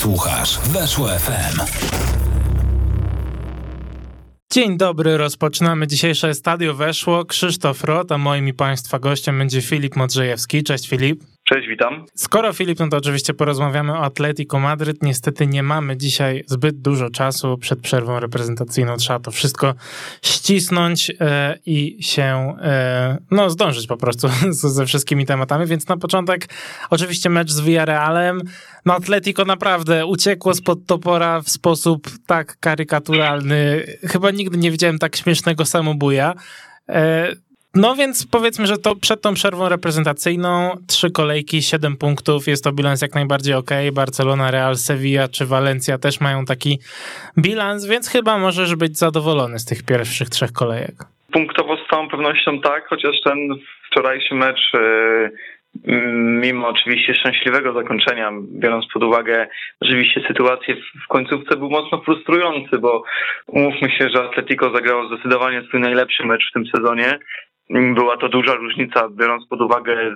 Słuchasz Weszło FM. Dzień dobry, rozpoczynamy dzisiejsze Stadio Weszło. Krzysztof Rot, a moim i Państwa gościem będzie Filip Modrzejewski. Cześć Filip. Cześć, witam. Skoro Filip, no to oczywiście porozmawiamy o Atletico Madryt. Niestety nie mamy dzisiaj zbyt dużo czasu przed przerwą reprezentacyjną. Trzeba to wszystko ścisnąć e, i się, e, no zdążyć po prostu ze wszystkimi tematami, więc na początek oczywiście mecz z Villarrealem. No Atletico naprawdę uciekło spod topora w sposób tak karykaturalny. Chyba nigdy nie widziałem tak śmiesznego samobuja. E, no więc powiedzmy, że to przed tą przerwą reprezentacyjną trzy kolejki, siedem punktów, jest to bilans jak najbardziej ok. Barcelona, Real, Sevilla czy Valencia też mają taki bilans, więc chyba możesz być zadowolony z tych pierwszych trzech kolejek. Punktowo z całą pewnością tak, chociaż ten wczorajszy mecz yy, mimo oczywiście szczęśliwego zakończenia, biorąc pod uwagę oczywiście sytuację w końcówce, był mocno frustrujący, bo umówmy się, że Atletico zagrało zdecydowanie swój najlepszy mecz w tym sezonie była to duża różnica, biorąc pod uwagę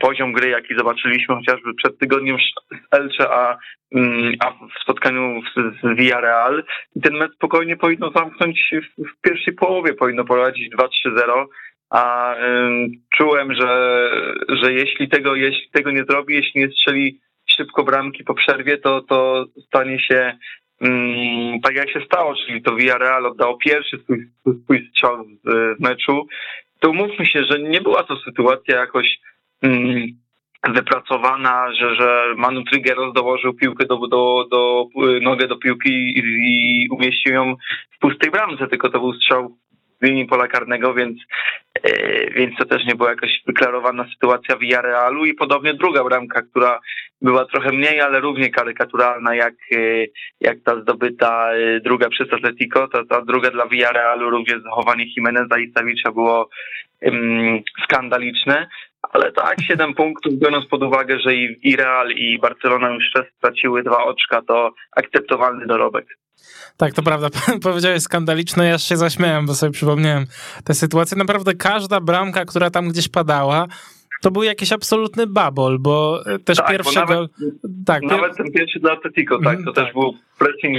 poziom gry, jaki zobaczyliśmy chociażby przed tygodniem z Elche, a, um, a w spotkaniu z, z Villarreal. Ten mecz spokojnie powinno zamknąć w, w pierwszej połowie, powinno prowadzić 2-3-0 a um, czułem, że, że jeśli tego, jeśli tego nie zrobi, jeśli nie strzeli szybko bramki po przerwie, to, to stanie się tak jak się stało, czyli to Villarreal oddało pierwszy swój, swój strzał w meczu to umówmy się, że nie była to sytuacja jakoś mm, wypracowana, że, że Manu Triggeros dołożył piłkę do, do, do, nogę do piłki i, i umieścił ją w pustej bramce, tylko to był strzał w linii pola karnego, więc, e, więc to też nie była jakaś wyklarowana sytuacja w Villarrealu i podobnie druga bramka, która była trochę mniej, ale równie karykaturalna jak, e, jak ta zdobyta e, druga przez Atletico, ta, ta druga dla Villarrealu, również zachowanie Jimeneza i Savicza było um, skandaliczne. Ale tak, 7 punktów, biorąc pod uwagę, że i, i Real i Barcelona już straciły dwa oczka, to akceptowalny dorobek. Tak, to prawda. Powiedziałeś skandaliczne, ja się zaśmiałem, bo sobie przypomniałem tę sytuację. Naprawdę każda bramka, która tam gdzieś padała, to był jakiś absolutny babol, bo też tak, pierwszy nawet, gol... Tak, nawet ten pierwszy dla Atletico, tak, to tak. też był pressing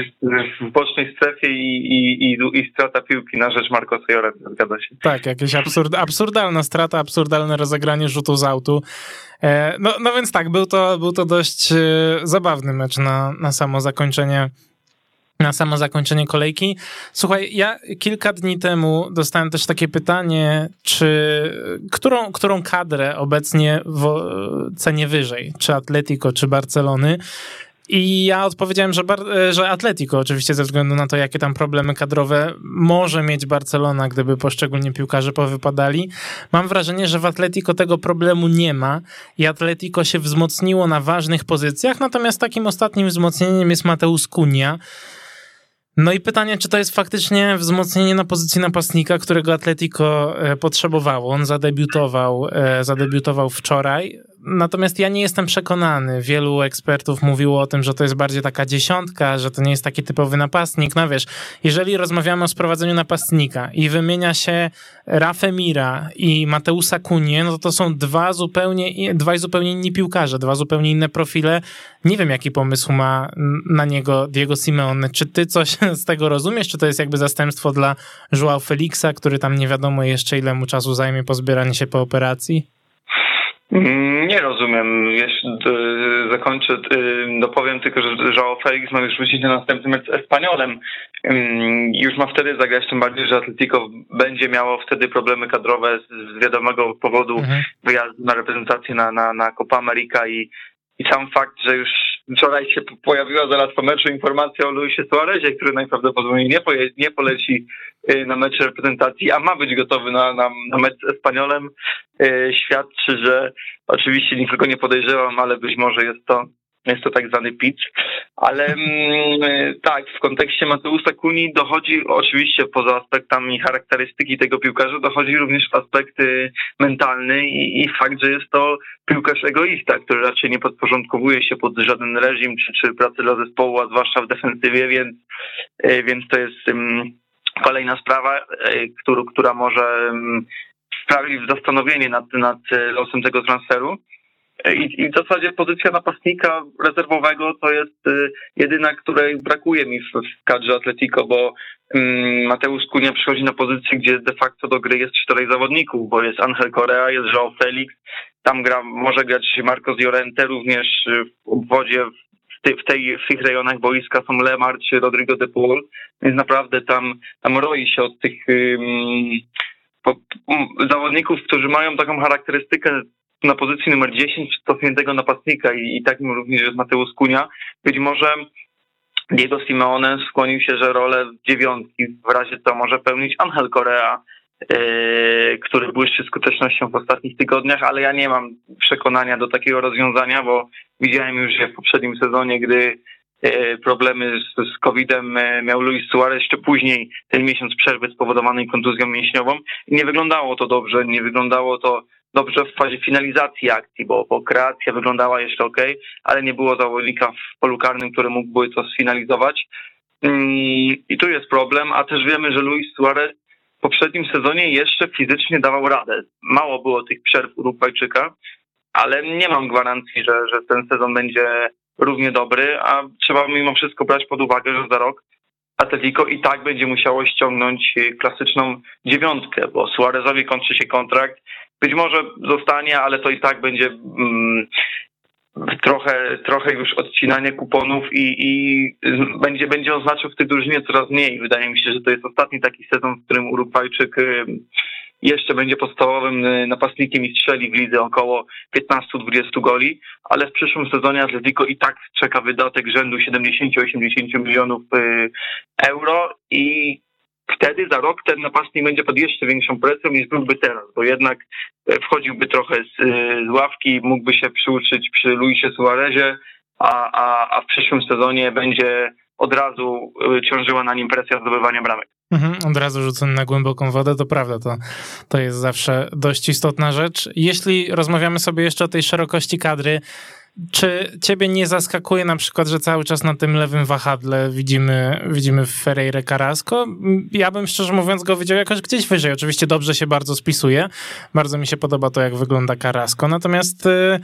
w bocznej strefie i, i, i, i strata piłki na rzecz Marco Llorente, zgadza się. Tak, jakaś absurd, absurdalna strata, absurdalne rozegranie rzutu z autu. E, no, no więc tak, był to, był to dość e, zabawny mecz na, na samo zakończenie na samo zakończenie kolejki. Słuchaj, ja kilka dni temu dostałem też takie pytanie, czy którą, którą kadrę obecnie cenię wyżej, czy Atletico, czy Barcelony? I ja odpowiedziałem, że, że Atletico, oczywiście ze względu na to, jakie tam problemy kadrowe może mieć Barcelona, gdyby poszczególni piłkarze powypadali. Mam wrażenie, że w Atletico tego problemu nie ma i Atletico się wzmocniło na ważnych pozycjach, natomiast takim ostatnim wzmocnieniem jest Mateusz Kunia, no i pytanie, czy to jest faktycznie wzmocnienie na pozycji napastnika, którego Atletico e, potrzebowało. On zadebiutował, e, zadebiutował wczoraj. Natomiast ja nie jestem przekonany. Wielu ekspertów mówiło o tym, że to jest bardziej taka dziesiątka, że to nie jest taki typowy napastnik. No wiesz, jeżeli rozmawiamy o sprowadzeniu napastnika i wymienia się Rafę Mira i Mateusa Kunie, no to to są dwa zupełnie, dwaj zupełnie inni piłkarze, dwa zupełnie inne profile. Nie wiem, jaki pomysł ma na niego Diego Simeone. Czy ty coś z tego rozumiesz? Czy to jest jakby zastępstwo dla Joao Felixa, który tam nie wiadomo jeszcze ile mu czasu zajmie pozbieranie się po operacji? Mm, nie rozumiem. Jeszcze zakończę, dopowiem tylko, że Joao Felix ma już wrócić na następny mecz z Espaniolem. Już ma wtedy zagrać, tym bardziej, że Atletico będzie miało wtedy problemy kadrowe z wiadomego powodu mhm. wyjazdu na reprezentację na, na, na Copa America i, i sam fakt, że już wczoraj się pojawiła zaraz po meczu informacja o Luisie Suarezie, który najprawdopodobniej nie, poje, nie poleci y, na mecz reprezentacji, a ma być gotowy na, na, na mecz z Espaniolem, y, świadczy, że oczywiście nikogo nie podejrzewam, ale być może jest to jest to tak zwany pitch, ale mm, tak, w kontekście Mateusza Kuni dochodzi oczywiście poza aspektami charakterystyki tego piłkarza, dochodzi również aspekt mentalny i, i fakt, że jest to piłkarz egoista, który raczej nie podporządkowuje się pod żaden reżim czy, czy pracę dla zespołu, a zwłaszcza w defensywie, więc, e, więc to jest kolejna sprawa, e, który, która może sprawić zastanowienie nad, nad losem tego transferu. I, I w zasadzie pozycja napastnika rezerwowego to jest y, jedyna, której brakuje mi w, w kadrze Atletico, bo um, Mateusz Kunia przychodzi na pozycję, gdzie de facto do gry jest czterej zawodników, bo jest Angel Correa, jest João Felix, tam gra, może grać Marcos Llorente, również w obwodzie w, ty, w, tej, w tych rejonach boiska są Lemar czy Rodrigo de Paul, więc naprawdę tam, tam roi się od tych um, zawodników, którzy mają taką charakterystykę na pozycji numer 10 cofniętego napastnika i, i takim również jest Mateusz Kunia. Być może Diego Simeone skłonił się, że rolę dziewiątki w razie co może pełnić Angel Correa, yy, który błyszczy skutecznością w ostatnich tygodniach, ale ja nie mam przekonania do takiego rozwiązania, bo widziałem już je w poprzednim sezonie, gdy yy, problemy z, z COVID-em yy, miał Luis Suarez, jeszcze później ten miesiąc przerwy spowodowanej kontuzją mięśniową. Nie wyglądało to dobrze, nie wyglądało to dobrze w fazie finalizacji akcji, bo, bo kreacja wyglądała jeszcze ok, ale nie było zawodnika w polu karnym, który mógłby to sfinalizować. Mm, I tu jest problem, a też wiemy, że Luis Suarez w poprzednim sezonie jeszcze fizycznie dawał radę. Mało było tych przerw Urugwajczyka, ale nie mam gwarancji, że, że ten sezon będzie równie dobry, a trzeba mimo wszystko brać pod uwagę, że za rok Atletico i tak będzie musiało ściągnąć klasyczną dziewiątkę, bo Suarezowi kończy się kontrakt być może zostanie, ale to i tak będzie mm, trochę, trochę już odcinanie kuponów i, i będzie, będzie oznaczał w tej drużynie coraz mniej. Wydaje mi się, że to jest ostatni taki sezon, w którym Urugwajczyk y, jeszcze będzie podstawowym y, napastnikiem i strzeli w lidze około 15-20 goli, ale w przyszłym sezonie Atletico i tak czeka wydatek rzędu 70-80 milionów y, euro i wtedy za rok ten napastnik będzie pod jeszcze większą presją niż byłby teraz, bo jednak e, wchodziłby trochę z, e, z ławki, mógłby się przyuczyć przy Luisie Suarezie, a, a, a w przyszłym sezonie będzie od razu e, ciążyła na nim presja zdobywania bramek. Mhm, od razu rzucony na głęboką wodę, to prawda, to, to jest zawsze dość istotna rzecz. Jeśli rozmawiamy sobie jeszcze o tej szerokości kadry, czy ciebie nie zaskakuje na przykład, że cały czas na tym lewym wahadle widzimy, widzimy Ferreira Carrasco? Ja bym szczerze mówiąc go widział jakoś gdzieś wyżej. Oczywiście dobrze się bardzo spisuje. Bardzo mi się podoba to, jak wygląda Carrasco. Natomiast... Yy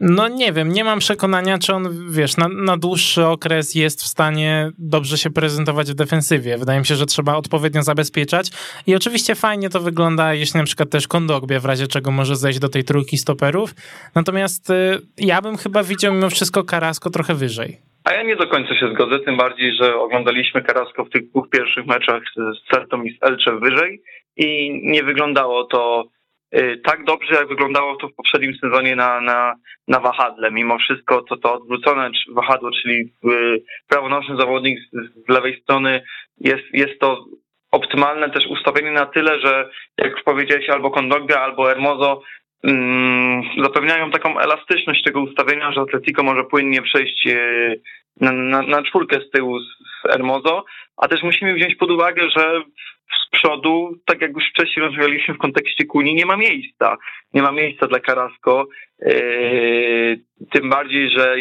no nie wiem, nie mam przekonania, czy on, wiesz, na, na, dłuższy okres jest w stanie dobrze się prezentować w defensywie. Wydaje mi się, że trzeba odpowiednio zabezpieczać i oczywiście fajnie to wygląda, jeśli na przykład też Kondogbie w razie czego może zejść do tej trójki stoperów. Natomiast y, ja bym chyba widział mimo wszystko Karasko trochę wyżej. A ja nie do końca się zgodzę, tym bardziej, że oglądaliśmy Karasko w tych dwóch pierwszych meczach z Celtą i z Elcze wyżej i nie wyglądało to tak dobrze, jak wyglądało to w poprzednim sezonie na, na, na wahadle. Mimo wszystko to to odwrócone wahadło, czyli prawonożny zawodnik z, z lewej strony jest, jest to optymalne też ustawienie na tyle, że jak już powiedziałeś, albo Kondogbia, albo Hermoso mm, zapewniają taką elastyczność tego ustawienia, że Atletico może płynnie przejść y, na, na, na czwórkę z tyłu z, z Hermoso, a też musimy wziąć pod uwagę, że przodu, tak jak już wcześniej rozmawialiśmy w kontekście Kuni, nie ma miejsca. Nie ma miejsca dla Karasko. Yy, tym bardziej, że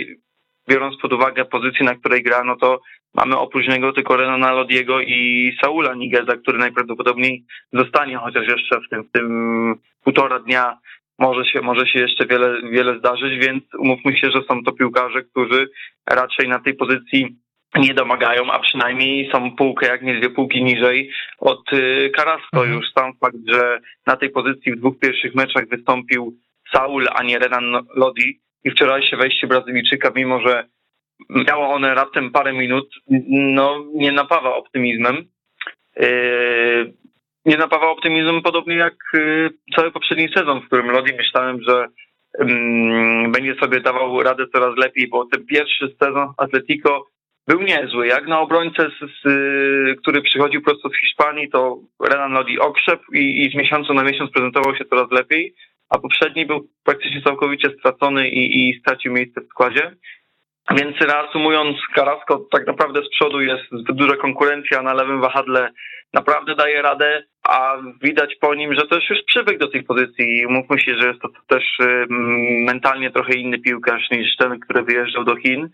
biorąc pod uwagę pozycję, na której gra, no to mamy oprócz niego tylko Renana Lodiego i Saula Nigeza, który najprawdopodobniej zostanie, chociaż jeszcze w tym, w tym półtora dnia może się, może się jeszcze wiele, wiele zdarzyć, więc umówmy się, że są to piłkarze, którzy raczej na tej pozycji nie domagają, a przynajmniej są półkę, jak nie dwie półki niżej od y, Carrasco. Mhm. Już sam fakt, że na tej pozycji w dwóch pierwszych meczach wystąpił Saul, a nie Renan Lodi i wczorajsze wejście Brazylijczyka, mimo że miało one raptem parę minut, no nie napawa optymizmem. Yy, nie napawa optymizmem podobnie jak yy, cały poprzedni sezon, w którym Lodi myślałem, że yy, będzie sobie dawał radę coraz lepiej, bo ten pierwszy sezon Atletico był niezły. Jak na obrońcę, z, z, który przychodził prosto z Hiszpanii, to Renan Lodi okrzepł i, i z miesiąca na miesiąc prezentował się coraz lepiej, a poprzedni był praktycznie całkowicie stracony i, i stracił miejsce w składzie. Więc reasumując, Carrasco tak naprawdę z przodu jest zbyt duża konkurencja na lewym wahadle, naprawdę daje radę, a widać po nim, że też już przywykł do tej pozycji mówmy się, że jest to też mentalnie trochę inny piłkarz niż ten, który wyjeżdżał do Chin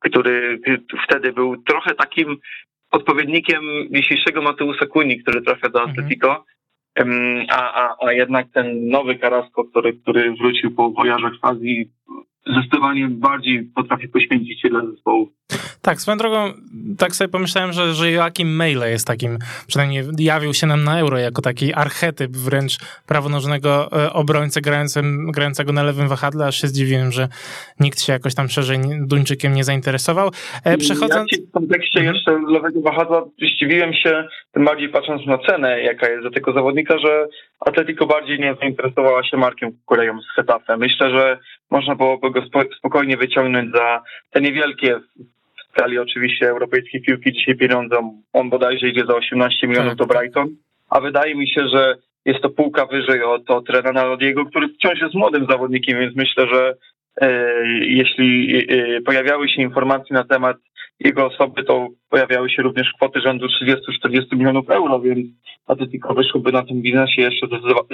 który wtedy był trochę takim odpowiednikiem dzisiejszego Mateusza Kuni, który trafia do mhm. Atletico. a, a, a jednak ten nowy Carrasco, który, który wrócił po wojażach w Azji, zdecydowanie bardziej potrafi poświęcić się dla zespołu. Tak, swoją drogą, tak sobie pomyślałem, że, że Joachim Meile jest takim, przynajmniej jawił się nam na Euro jako taki archetyp wręcz prawonożnego e, obrońcy grającym, grającego na lewym wahadle, aż się zdziwiłem, że nikt się jakoś tam szerzej Duńczykiem nie zainteresował. E, przechodząc... Ja w kontekście mhm. jeszcze lewego wahadła zdziwiłem się, tym bardziej patrząc na cenę, jaka jest za tego zawodnika, że Atletico bardziej nie zainteresowała się Markiem Kureją z Hetafe. Myślę, że można byłoby go spokojnie wyciągnąć za te niewielkie w skali oczywiście europejskiej piłki dzisiaj pieniądze. On bodajże idzie za 18 milionów tak. do Brighton, a wydaje mi się, że jest to półka wyżej od, od Renana Lodiego, który wciąż jest młodym zawodnikiem, więc myślę, że e, jeśli e, pojawiały się informacje na temat jego osoby, to pojawiały się również kwoty rzędu 30-40 milionów euro, więc Atletico wyszłoby na tym biznesie jeszcze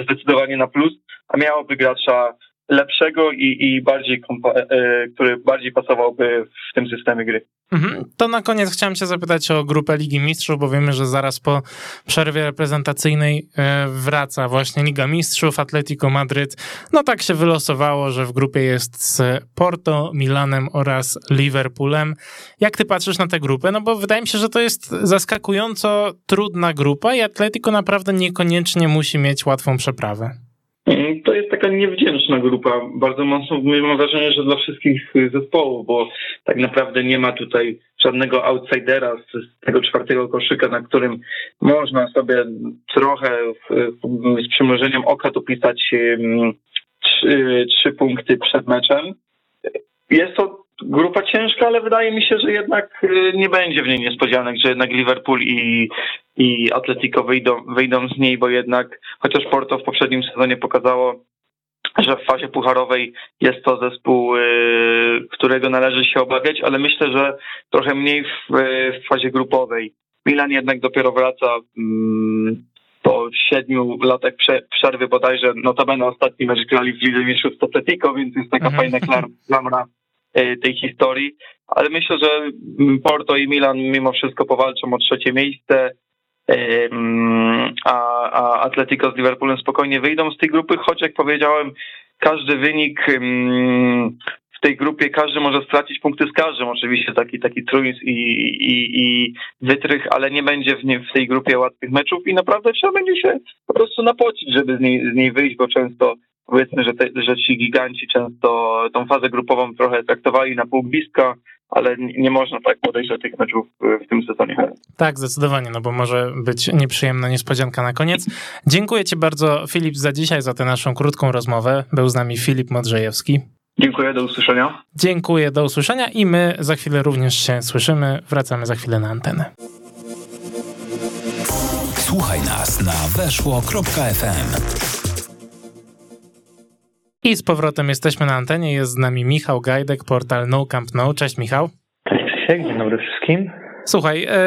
zdecydowanie na plus, a miałoby gracza lepszego i, i bardziej, e, e, który bardziej pasowałby w tym systemie gry. Mhm. To na koniec chciałem cię zapytać o grupę Ligi Mistrzów, bo wiemy, że zaraz po przerwie reprezentacyjnej e, wraca właśnie Liga Mistrzów, Atletico Madryt. No tak się wylosowało, że w grupie jest z Porto, Milanem oraz Liverpoolem. Jak ty patrzysz na tę grupę? No bo wydaje mi się, że to jest zaskakująco trudna grupa i Atletico naprawdę niekoniecznie musi mieć łatwą przeprawę. Mm, to jest taka niewdzięczna grupa. Bardzo mocno mam wrażenie, że dla wszystkich zespołów, bo tak naprawdę nie ma tutaj żadnego outsidera z tego czwartego koszyka, na którym można sobie trochę z przymrużeniem oka dopisać trzy, trzy punkty przed meczem. Jest to grupa ciężka, ale wydaje mi się, że jednak y, nie będzie w niej niespodzianek, że jednak Liverpool i, i Atletico wyjdą, wyjdą z niej, bo jednak chociaż Porto w poprzednim sezonie pokazało, że w fazie pucharowej jest to zespół, y, którego należy się obawiać, ale myślę, że trochę mniej w, w fazie grupowej. Milan jednak dopiero wraca mm, po siedmiu latach przerwy bodajże, notabene ostatni mecz grali w Lidze Mistrzów z Atletico, więc jest taka mhm. fajna klamra tej historii, ale myślę, że Porto i Milan mimo wszystko powalczą o trzecie miejsce, a, a Atletico z Liverpoolem spokojnie wyjdą z tej grupy, choć jak powiedziałem, każdy wynik w tej grupie, każdy może stracić punkty z każdym, oczywiście taki, taki truizm i, i, i wytrych, ale nie będzie w, nie, w tej grupie łatwych meczów i naprawdę trzeba będzie się po prostu napocić, żeby z niej, z niej wyjść, bo często powiedzmy, że, te, że ci giganci często tą fazę grupową trochę traktowali na pół bliska, ale nie można tak podejść do tych meczów w tym sezonie. Tak, zdecydowanie, no bo może być nieprzyjemna niespodzianka na koniec. Dziękuję Ci bardzo, Filip, za dzisiaj, za tę naszą krótką rozmowę. Był z nami Filip Modrzejewski. Dziękuję, do usłyszenia. Dziękuję, do usłyszenia i my za chwilę również się słyszymy. Wracamy za chwilę na antenę. Słuchaj nas na weszło.fm. I z powrotem jesteśmy na antenie. Jest z nami Michał Gajdek, portal No Camp No. Cześć Michał. Cześć Krzysiek, dzień dobry wszystkim. Słuchaj, e,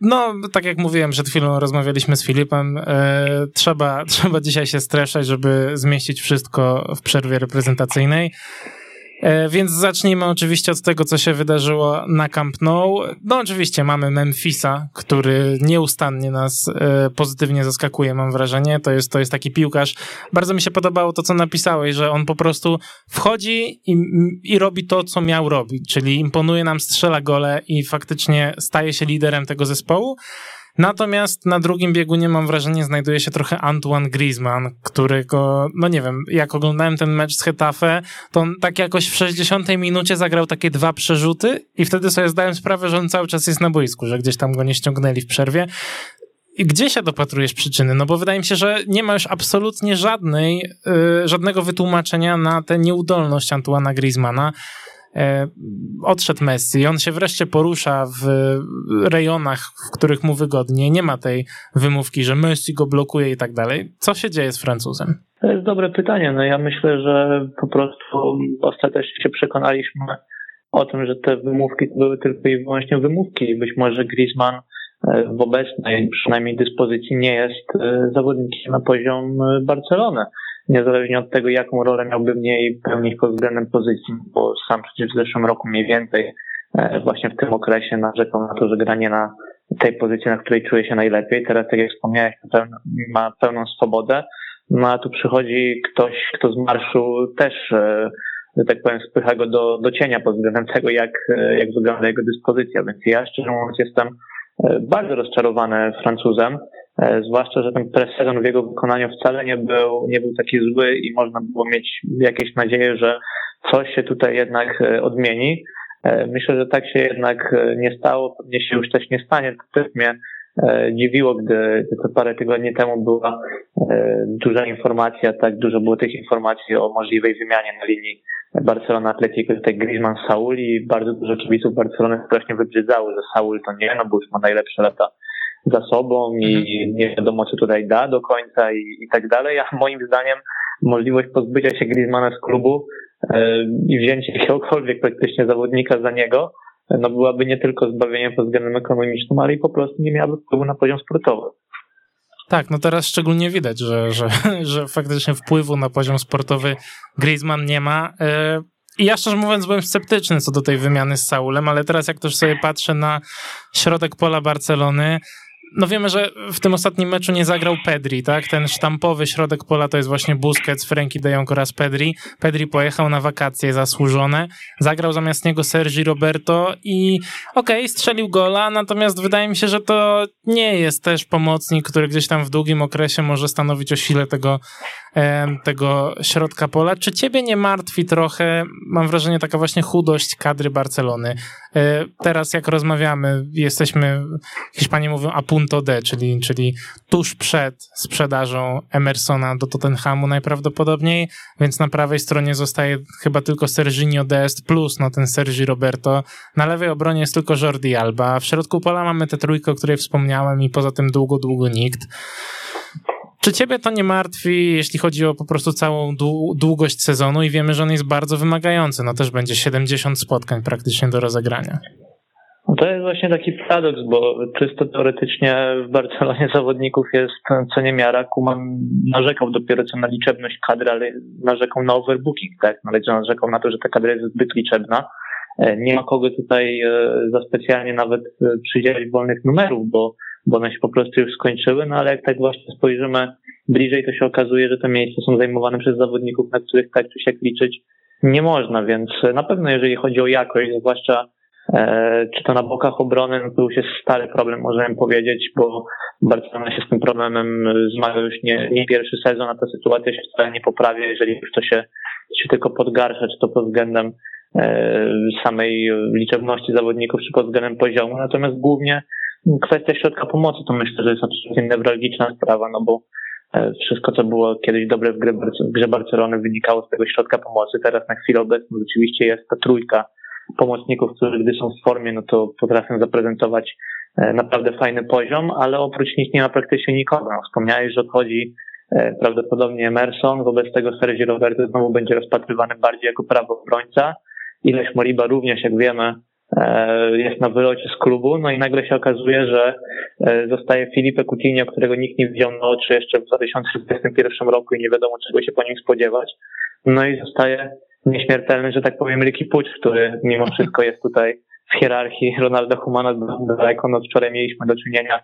no tak jak mówiłem, przed chwilą rozmawialiśmy z Filipem, e, trzeba, trzeba dzisiaj się streszać, żeby zmieścić wszystko w przerwie reprezentacyjnej. E, więc zacznijmy oczywiście od tego, co się wydarzyło na Camp Nou. No oczywiście mamy Memphisa, który nieustannie nas e, pozytywnie zaskakuje, mam wrażenie. To jest, to jest taki piłkarz. Bardzo mi się podobało to, co napisałeś, że on po prostu wchodzi i, i robi to, co miał robić, czyli imponuje nam, strzela gole i faktycznie staje się liderem tego zespołu. Natomiast na drugim biegunie mam wrażenie znajduje się trochę Antoine Griezmann, którego, no nie wiem, jak oglądałem ten mecz z Hetafe, to on tak jakoś w 60 minucie zagrał takie dwa przerzuty i wtedy sobie zdałem sprawę, że on cały czas jest na boisku, że gdzieś tam go nie ściągnęli w przerwie. I gdzie się dopatrujesz przyczyny? No bo wydaje mi się, że nie ma już absolutnie żadnej, yy, żadnego wytłumaczenia na tę nieudolność Antoana Griezmana. E, odszedł Messi, on się wreszcie porusza w rejonach, w których mu wygodnie. Nie ma tej wymówki, że Messi go blokuje i tak dalej. Co się dzieje z Francuzem? To jest dobre pytanie. No ja myślę, że po prostu ostatecznie się przekonaliśmy o tym, że te wymówki były tylko i wyłącznie wymówki. Być może Griezmann e, w obecnej przynajmniej dyspozycji nie jest e, zawodnikiem na poziom Barcelony niezależnie od tego, jaką rolę miałby w niej pełnić pod względem pozycji, bo sam przecież w zeszłym roku mniej więcej e, właśnie w tym okresie narzekał na to, że granie na tej pozycji, na której czuje się najlepiej. Teraz, tak jak wspomniałeś, ma pełną swobodę. No a tu przychodzi ktoś, kto z marszu też, e, że tak powiem, spycha go do, do cienia pod względem tego, jak, e, jak wygląda jego dyspozycja. Więc ja szczerze mówiąc jestem bardzo rozczarowany Francuzem, zwłaszcza, że ten presezon w jego wykonaniu wcale nie był, nie był taki zły i można było mieć jakieś nadzieję, że coś się tutaj jednak odmieni. Myślę, że tak się jednak nie stało, pewnie się już też nie stanie. To też mnie E, dziwiło, gdy, gdy parę tygodni temu była e, duża informacja, tak dużo było tych informacji o możliwej wymianie na linii Barcelona Atletico, tutaj Griezmann Saul i bardzo dużo kibiców Barcelony strasznie wybrzydzało, że Saul to nie, no bo już ma najlepsze lata za sobą i mhm. nie wiadomo, co tutaj da do końca i, i tak dalej, a moim zdaniem możliwość pozbycia się Griezmana z klubu e, i wzięcie jakiegokolwiek praktycznie zawodnika za niego, no byłaby nie tylko zbawieniem pod względem ekonomicznym, ale i po prostu nie miałaby wpływu na poziom sportowy. Tak, no teraz szczególnie widać, że, że, że faktycznie wpływu na poziom sportowy Griezmann nie ma. E, I ja szczerze mówiąc byłem sceptyczny co do tej wymiany z Saulem, ale teraz jak też sobie patrzę na środek pola Barcelony, no wiemy, że w tym ostatnim meczu nie zagrał Pedri, tak? Ten sztampowy środek pola to jest właśnie Busquets, Frenkie de Jong oraz Pedri. Pedri pojechał na wakacje zasłużone, zagrał zamiast niego Sergi Roberto i okej, okay, strzelił gola, natomiast wydaje mi się, że to nie jest też pomocnik, który gdzieś tam w długim okresie może stanowić o sile tego, tego środka pola. Czy ciebie nie martwi trochę, mam wrażenie, taka właśnie chudość kadry Barcelony? E, teraz jak rozmawiamy, jesteśmy, Hiszpanie mówią a punto D, czyli, czyli tuż przed sprzedażą Emersona do Tottenhamu najprawdopodobniej, więc na prawej stronie zostaje chyba tylko Serginio Dest plus no ten Sergi Roberto. Na lewej obronie jest tylko Jordi Alba. W środku pola mamy tę trójkę, o której wspomniałem i poza tym długo, długo nikt. Czy ciebie to nie martwi, jeśli chodzi o po prostu całą długość sezonu i wiemy, że on jest bardzo wymagający, no też będzie 70 spotkań praktycznie do rozegrania. No to jest właśnie taki paradoks, bo czysto teoretycznie w Barcelonie zawodników jest co niemiara. Kuman narzekał dopiero co na liczebność kadry, ale narzekał na overbooking, tak? Narzekał na to, że ta kadra jest zbyt liczebna. E, nie ma kogo tutaj e, za specjalnie nawet e, przydzielać wolnych numerów, bo bo one się po prostu już skończyły, no ale jak tak właśnie spojrzymy bliżej, to się okazuje, że te miejsca są zajmowane przez zawodników, na których tak czy siak liczyć nie można, więc na pewno jeżeli chodzi o jakość, zwłaszcza czy to na bokach obrony, no to już jest stary problem, możemy powiedzieć, bo Barcelona się z tym problemem zmaga już nie, nie pierwszy sezon, a ta sytuacja się wcale nie poprawia, jeżeli już to się, się tylko pogarsza, czy to pod względem e, samej liczebności zawodników, czy pod względem poziomu, natomiast głównie Kwestia środka pomocy to myślę, że jest absolutnie newralgiczna sprawa, no bo e, wszystko, co było kiedyś dobre w grze, w grze Barcelony wynikało z tego środka pomocy. Teraz na chwilę obecną rzeczywiście jest ta trójka pomocników, którzy gdy są w formie, no to potrafią zaprezentować e, naprawdę fajny poziom, ale oprócz nich nie ma praktycznie nikogo. No, wspomniałeś, że odchodzi e, prawdopodobnie Emerson, wobec tego Sergi Roberto znowu będzie rozpatrywany bardziej jako prawo obrońca. Ileś Moriba również, jak wiemy, E, jest na wylocie z klubu, no i nagle się okazuje, że zostaje Filipe Coutinho, którego nikt nie widział na oczy jeszcze w 2021 roku i nie wiadomo czego się po nim spodziewać. No i zostaje nieśmiertelny, że tak powiem, Ricky Pucz, który mimo wszystko jest tutaj w hierarchii Ronalda Humana daleko. No wczoraj mieliśmy do czynienia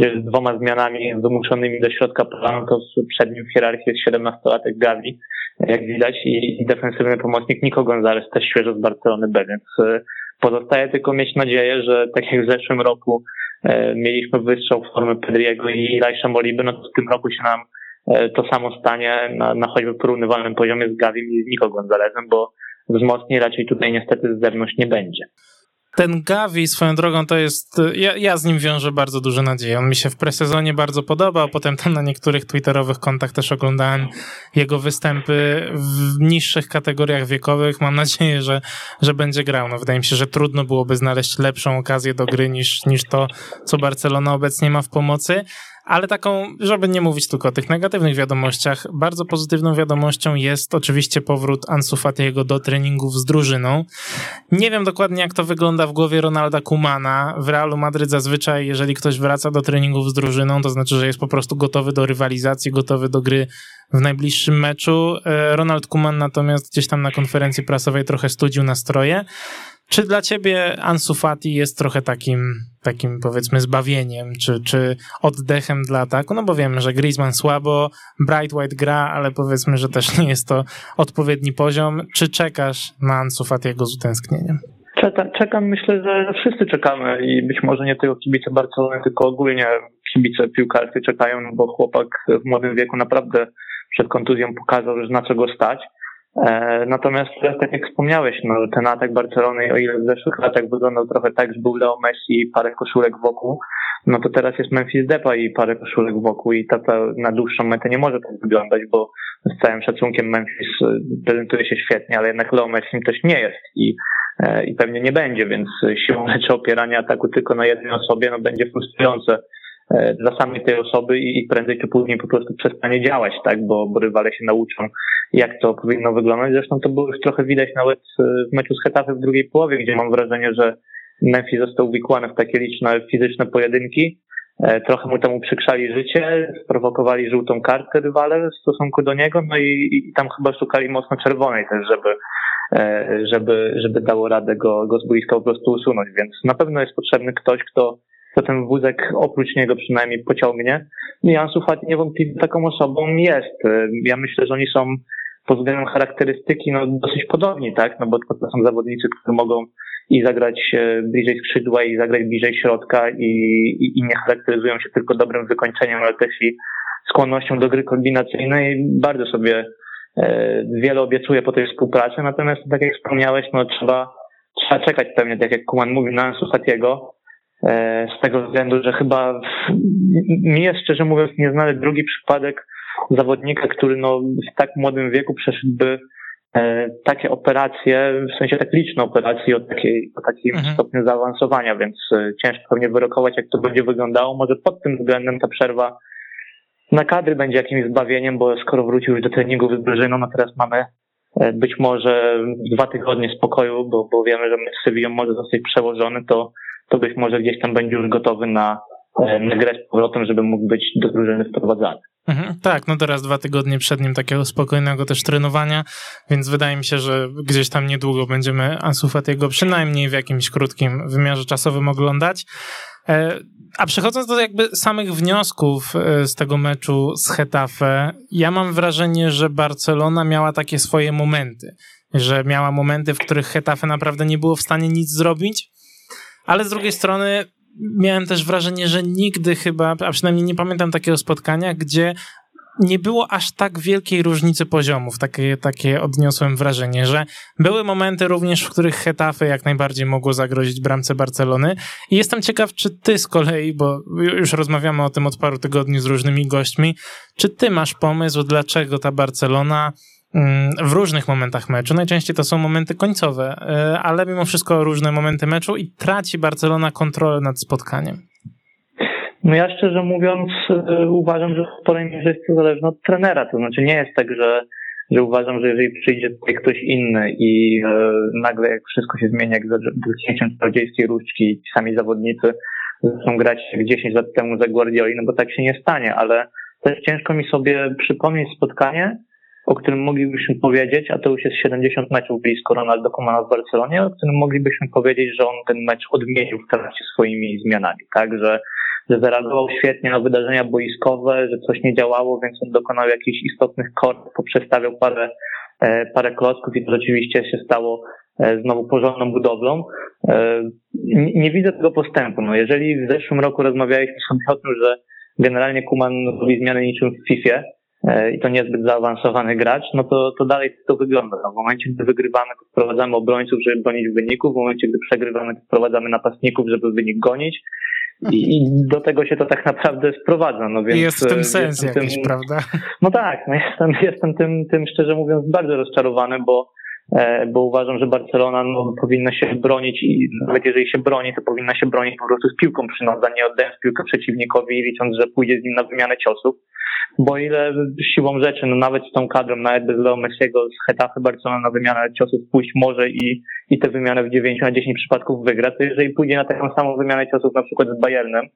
z dwoma zmianami wymuszonymi do środka planu, to przed nim w hierarchii jest 17-latek Gavi, jak widać, i, defensywny pomocnik Nico Gonzalez, też świeżo z Barcelony B, więc e, Pozostaje tylko mieć nadzieję, że tak jak w zeszłym roku e, mieliśmy wystrzał w formę Pedriego i Lajsza Moliby, no to w tym roku się nam to samo stanie na, na choćby porównywalnym poziomie z Gavim i z Nico Gonzalezem, bo wzmocni raczej tutaj niestety z zewnątrz nie będzie. Ten Gavi swoją drogą to jest, ja, ja, z nim wiążę bardzo duże nadzieje. On mi się w presezonie bardzo podobał, potem tam na niektórych twitterowych kontach też oglądałem jego występy w niższych kategoriach wiekowych. Mam nadzieję, że, że będzie grał. No, wydaje mi się, że trudno byłoby znaleźć lepszą okazję do gry niż, niż to, co Barcelona obecnie ma w pomocy. Ale taką, żeby nie mówić tylko o tych negatywnych wiadomościach, bardzo pozytywną wiadomością jest oczywiście powrót Ansu Fatiego do treningów z drużyną. Nie wiem dokładnie, jak to wygląda w głowie Ronalda Kumana. W Realu Madryt zazwyczaj, jeżeli ktoś wraca do treningów z drużyną, to znaczy, że jest po prostu gotowy do rywalizacji, gotowy do gry w najbliższym meczu. E, Ronald Kuman natomiast gdzieś tam na konferencji prasowej trochę studził nastroje. Czy dla ciebie Ansu Fati jest trochę takim, takim powiedzmy zbawieniem, czy, czy oddechem dla ataku? No bo wiemy, że Griezmann słabo, Bright White gra, ale powiedzmy, że też nie jest to odpowiedni poziom. Czy czekasz na Ansu Fatiego z utęsknieniem? Czekam, myślę, że wszyscy czekamy i być może nie tylko kibice Barcelony, tylko ogólnie kibice piłkarscy czekają, bo chłopak w młodym wieku naprawdę przed kontuzją pokazał, że na co go stać. E, natomiast tak jak wspomniałeś, no, ten atak Barcelony, o ile w zeszłych latach wyglądał trochę tak, że był Leo Messi i parę koszulek wokół, no to teraz jest Memphis Depay i parę koszulek wokół i ta, ta na dłuższą metę nie może tak wyglądać, bo z całym szacunkiem Memphis e, prezentuje się świetnie, ale jednak Leo Messi też nie jest i E, i pewnie nie będzie, więc siłą rzeczy opierania ataku tylko na jednej osobie no, będzie frustrujące dla samej tej osoby i prędzej czy później po prostu przestanie działać, tak, bo, bo rywale się nauczą, jak to powinno wyglądać. Zresztą to było już trochę widać nawet e, w meczu z Hetafe w drugiej połowie, gdzie mam wrażenie, że Memphis został uwikłany w takie liczne fizyczne pojedynki. Trochę mu temu przykrzali życie, sprowokowali żółtą kartkę rywale w stosunku do niego, no i, i tam chyba szukali mocno czerwonej też, żeby, E, żeby, żeby dało radę go, go z boiska po prostu usunąć. Więc na pewno jest potrzebny ktoś, kto, kto ten wózek oprócz niego przynajmniej pociągnie. I Ansu Fati niewątpliwie taką osobą jest. Ja myślę, że oni są pod względem charakterystyki no, dosyć podobni, tak? No bo to są zawodnicy, którzy mogą i zagrać e, bliżej skrzydła i zagrać bliżej środka i, i, i nie charakteryzują się tylko dobrym wykończeniem, ale też i skłonnością do gry kombinacyjnej. Bardzo sobie E, wiele obiecuje po tej współpracy, natomiast tak jak wspomniałeś, no trzeba, trzeba czekać pewnie, tak jak Kuman mówił, na e, z tego względu, że chyba mi jest szczerze mówiąc nieznany drugi przypadek zawodnika, który no w tak młodym wieku przeszedłby e, takie operacje, w sensie tak liczne operacje o, takiej, o takim mhm. stopniu zaawansowania, więc ciężko pewnie wyrokować, jak to będzie wyglądało. Może pod tym względem ta przerwa na kadry będzie jakimś zbawieniem, bo skoro wrócił już do treningu z drużyną, no teraz mamy e, być może dwa tygodnie spokoju, bo, bo wiemy, że mecz z Sevillą może zostać przełożony, to, to być może gdzieś tam będzie już gotowy na, e, na grę z powrotem, żeby mógł być do drużyny wprowadzany. Mhm, tak, no teraz dwa tygodnie przed nim takiego spokojnego też trenowania, więc wydaje mi się, że gdzieś tam niedługo będziemy Ansu Fatiego przynajmniej w jakimś krótkim wymiarze czasowym oglądać. E, a przechodząc do jakby samych wniosków e, z tego meczu z Hetafe, ja mam wrażenie, że Barcelona miała takie swoje momenty, że miała momenty, w których Hetafe naprawdę nie było w stanie nic zrobić, ale z drugiej strony miałem też wrażenie, że nigdy chyba, a przynajmniej nie pamiętam takiego spotkania, gdzie nie było aż tak wielkiej różnicy poziomów. Takie, takie odniosłem wrażenie, że były momenty również, w których Hetafe jak najbardziej mogło zagrozić bramce Barcelony. I jestem ciekaw, czy ty z kolei, bo już rozmawiamy o tym od paru tygodni z różnymi gośćmi, czy ty masz pomysł, dlaczego ta Barcelona w różnych momentach meczu, najczęściej to są momenty końcowe, e, ale mimo wszystko różne momenty meczu i traci Barcelona kontrolę nad spotkaniem. No ja szczerze mówiąc e, uważam, że w sporej mierze jest to zależne od trenera. To znaczy nie jest tak, że, że uważam, że jeżeli przyjdzie tutaj ktoś inny i e, nagle jak wszystko się zmienia, jak za docięciem czarodziejskiej różdżki ci sami zawodnicy zaczną grać jak 10 lat temu za Guardioli, no bo tak się nie stanie, ale też ciężko mi sobie przypomnieć spotkanie, o którym moglibyśmy powiedzieć, a to już jest 70 meczów blisko Ronaldo Komana w Barcelonie, o którym moglibyśmy powiedzieć, że on ten mecz odmienił w trakcie swoimi zmianami, tak, że że zareagował świetnie na wydarzenia boiskowe, że coś nie działało, więc on dokonał jakichś istotnych kort, poprzestawiał parę, e, parę klocków i to rzeczywiście się stało e, znowu porządną budowlą. E, nie widzę tego postępu. No, jeżeli w zeszłym roku rozmawialiśmy sobie o tym, że generalnie Kuman robi zmiany niczym w FIFA i to niezbyt zaawansowany gracz, no to, to dalej to wygląda. No, w momencie, gdy wygrywamy, to wprowadzamy obrońców, żeby bronić wyników, w momencie, gdy przegrywamy, to wprowadzamy napastników, żeby wynik gonić, i, do tego się to tak naprawdę sprowadza. No więc, jest w tym sens jakiś, tym, prawda? No tak, no jestem, jestem tym, tym szczerze mówiąc bardzo rozczarowany, bo, e, bo uważam, że Barcelona no, powinna się bronić i nawet jeżeli się broni, to powinna się bronić po prostu z piłką przy nodze, nie oddając piłkę przeciwnikowi, licząc, że pójdzie z nim na wymianę ciosów bo ile siłą rzeczy, no nawet z tą kadrą, nawet bez Leo Messiego z Hetafe Barcelona na wymianę ciosów pójść może i, i tę wymianę w 9 na 10 przypadków wygra, to jeżeli pójdzie na taką samą wymianę ciosów na przykład z Bayernem,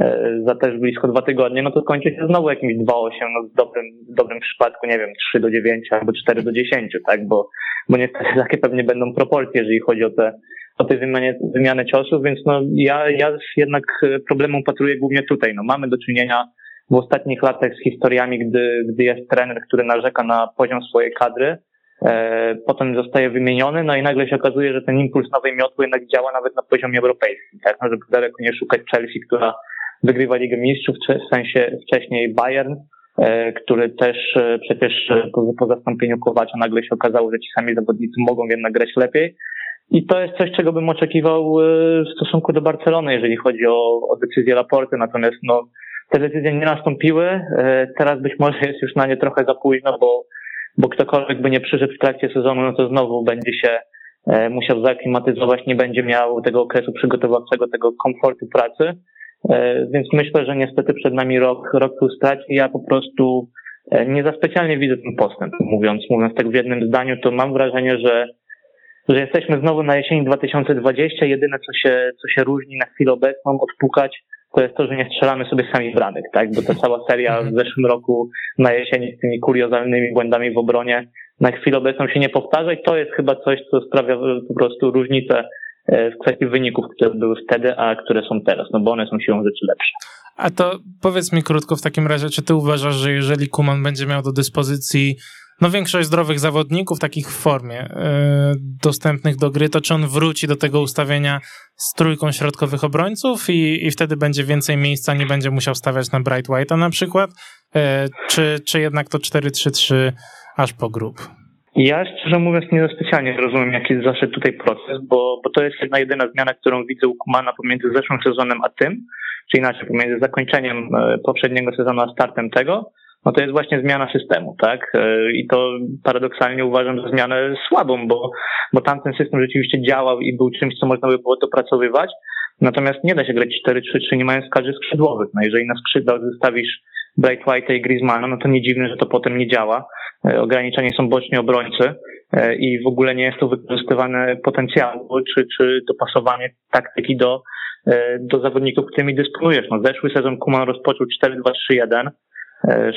e, za też blisko dwa tygodnie, no to skończy się znowu jakimś 2-8, no w dobrym, w dobrym przypadku, nie wiem, 3 do 9 albo 4 do 10, tak, bo, bo niestety takie pewnie będą proporcje, jeżeli chodzi o te, o tej wymianie, wymianie ciosów, więc no ja, ja jednak problemu patruję głównie tutaj. No mamy do czynienia w ostatnich latach z historiami, gdy, gdy jest trener, który narzeka na poziom swojej kadry, e, potem zostaje wymieniony, no i nagle się okazuje, że ten impuls nowej miotły jednak działa nawet na poziomie europejskim, tak? No, żeby daleko nie szukać Chelsea, która wygrywa Ligę Mistrzów, w sensie wcześniej Bayern, e, który też e, przecież e, po, po zastąpieniu Kowacza nagle się okazało, że ci sami zawodnicy mogą jednak grać lepiej. I to jest coś, czego bym oczekiwał w stosunku do Barcelony, jeżeli chodzi o, o decyzję Laporty. Natomiast no, te decyzje nie nastąpiły. Teraz być może jest już na nie trochę za późno, bo, bo ktokolwiek by nie przyszedł w trakcie sezonu, no to znowu będzie się musiał zaklimatyzować, nie będzie miał tego okresu przygotowawczego, tego komfortu pracy. E, więc myślę, że niestety przed nami rok, rok frustracji. Ja po prostu e, nie za specjalnie widzę ten postęp. Mówiąc, mówiąc tak w jednym zdaniu, to mam wrażenie, że, że jesteśmy znowu na jesieni 2020. Jedyne, co się, co się różni na chwilę obecną, odpukać, to jest to, że nie strzelamy sobie sami bramek, tak? Bo ta cała seria w zeszłym roku na jesieni z tymi kuriozalnymi błędami w obronie na chwilę obecną się nie powtarza i to jest chyba coś, co sprawia po prostu różnicę E, w kwestii wyników, które były wtedy, a które są teraz, no bo one są siłą rzeczy lepsze. A to powiedz mi krótko w takim razie, czy ty uważasz, że jeżeli Kuman będzie miał do dyspozycji no większość zdrowych zawodników, takich w formie, yy, dostępnych do gry, to czy on wróci do tego ustawienia z trójką środkowych obrońców i, i wtedy będzie więcej miejsca, nie będzie musiał stawiać na Bright White'a na przykład, yy, czy, czy jednak to 4-3-3 aż po grup? Ja szczerze mówiąc nie specjalnie rozumiem, jaki zaszedł tutaj proces, bo, bo to jest jedna jedyna zmiana, którą widzę u Kumana pomiędzy zeszłym sezonem a tym, czy inaczej pomiędzy zakończeniem e, poprzedniego sezonu a startem tego, no to jest właśnie zmiana systemu, tak? E, I to paradoksalnie uważam za zmianę słabą, bo, bo tamten system rzeczywiście działał i był czymś, co można by było dopracowywać, natomiast nie da się grać 4-3-3 nie mając kadry skrzydłowych. No jeżeli na skrzydłach zostawisz Bright White i Griezmana, no to nie dziwne, że to potem nie działa. E, ograniczeni są boczni obrońcy e, i w ogóle nie jest to wykorzystywane potencjału czy, czy dopasowanie taktyki do, do zawodników, którymi dysponujesz. No, zeszły sezon Kuman rozpoczął 4-2-3-1,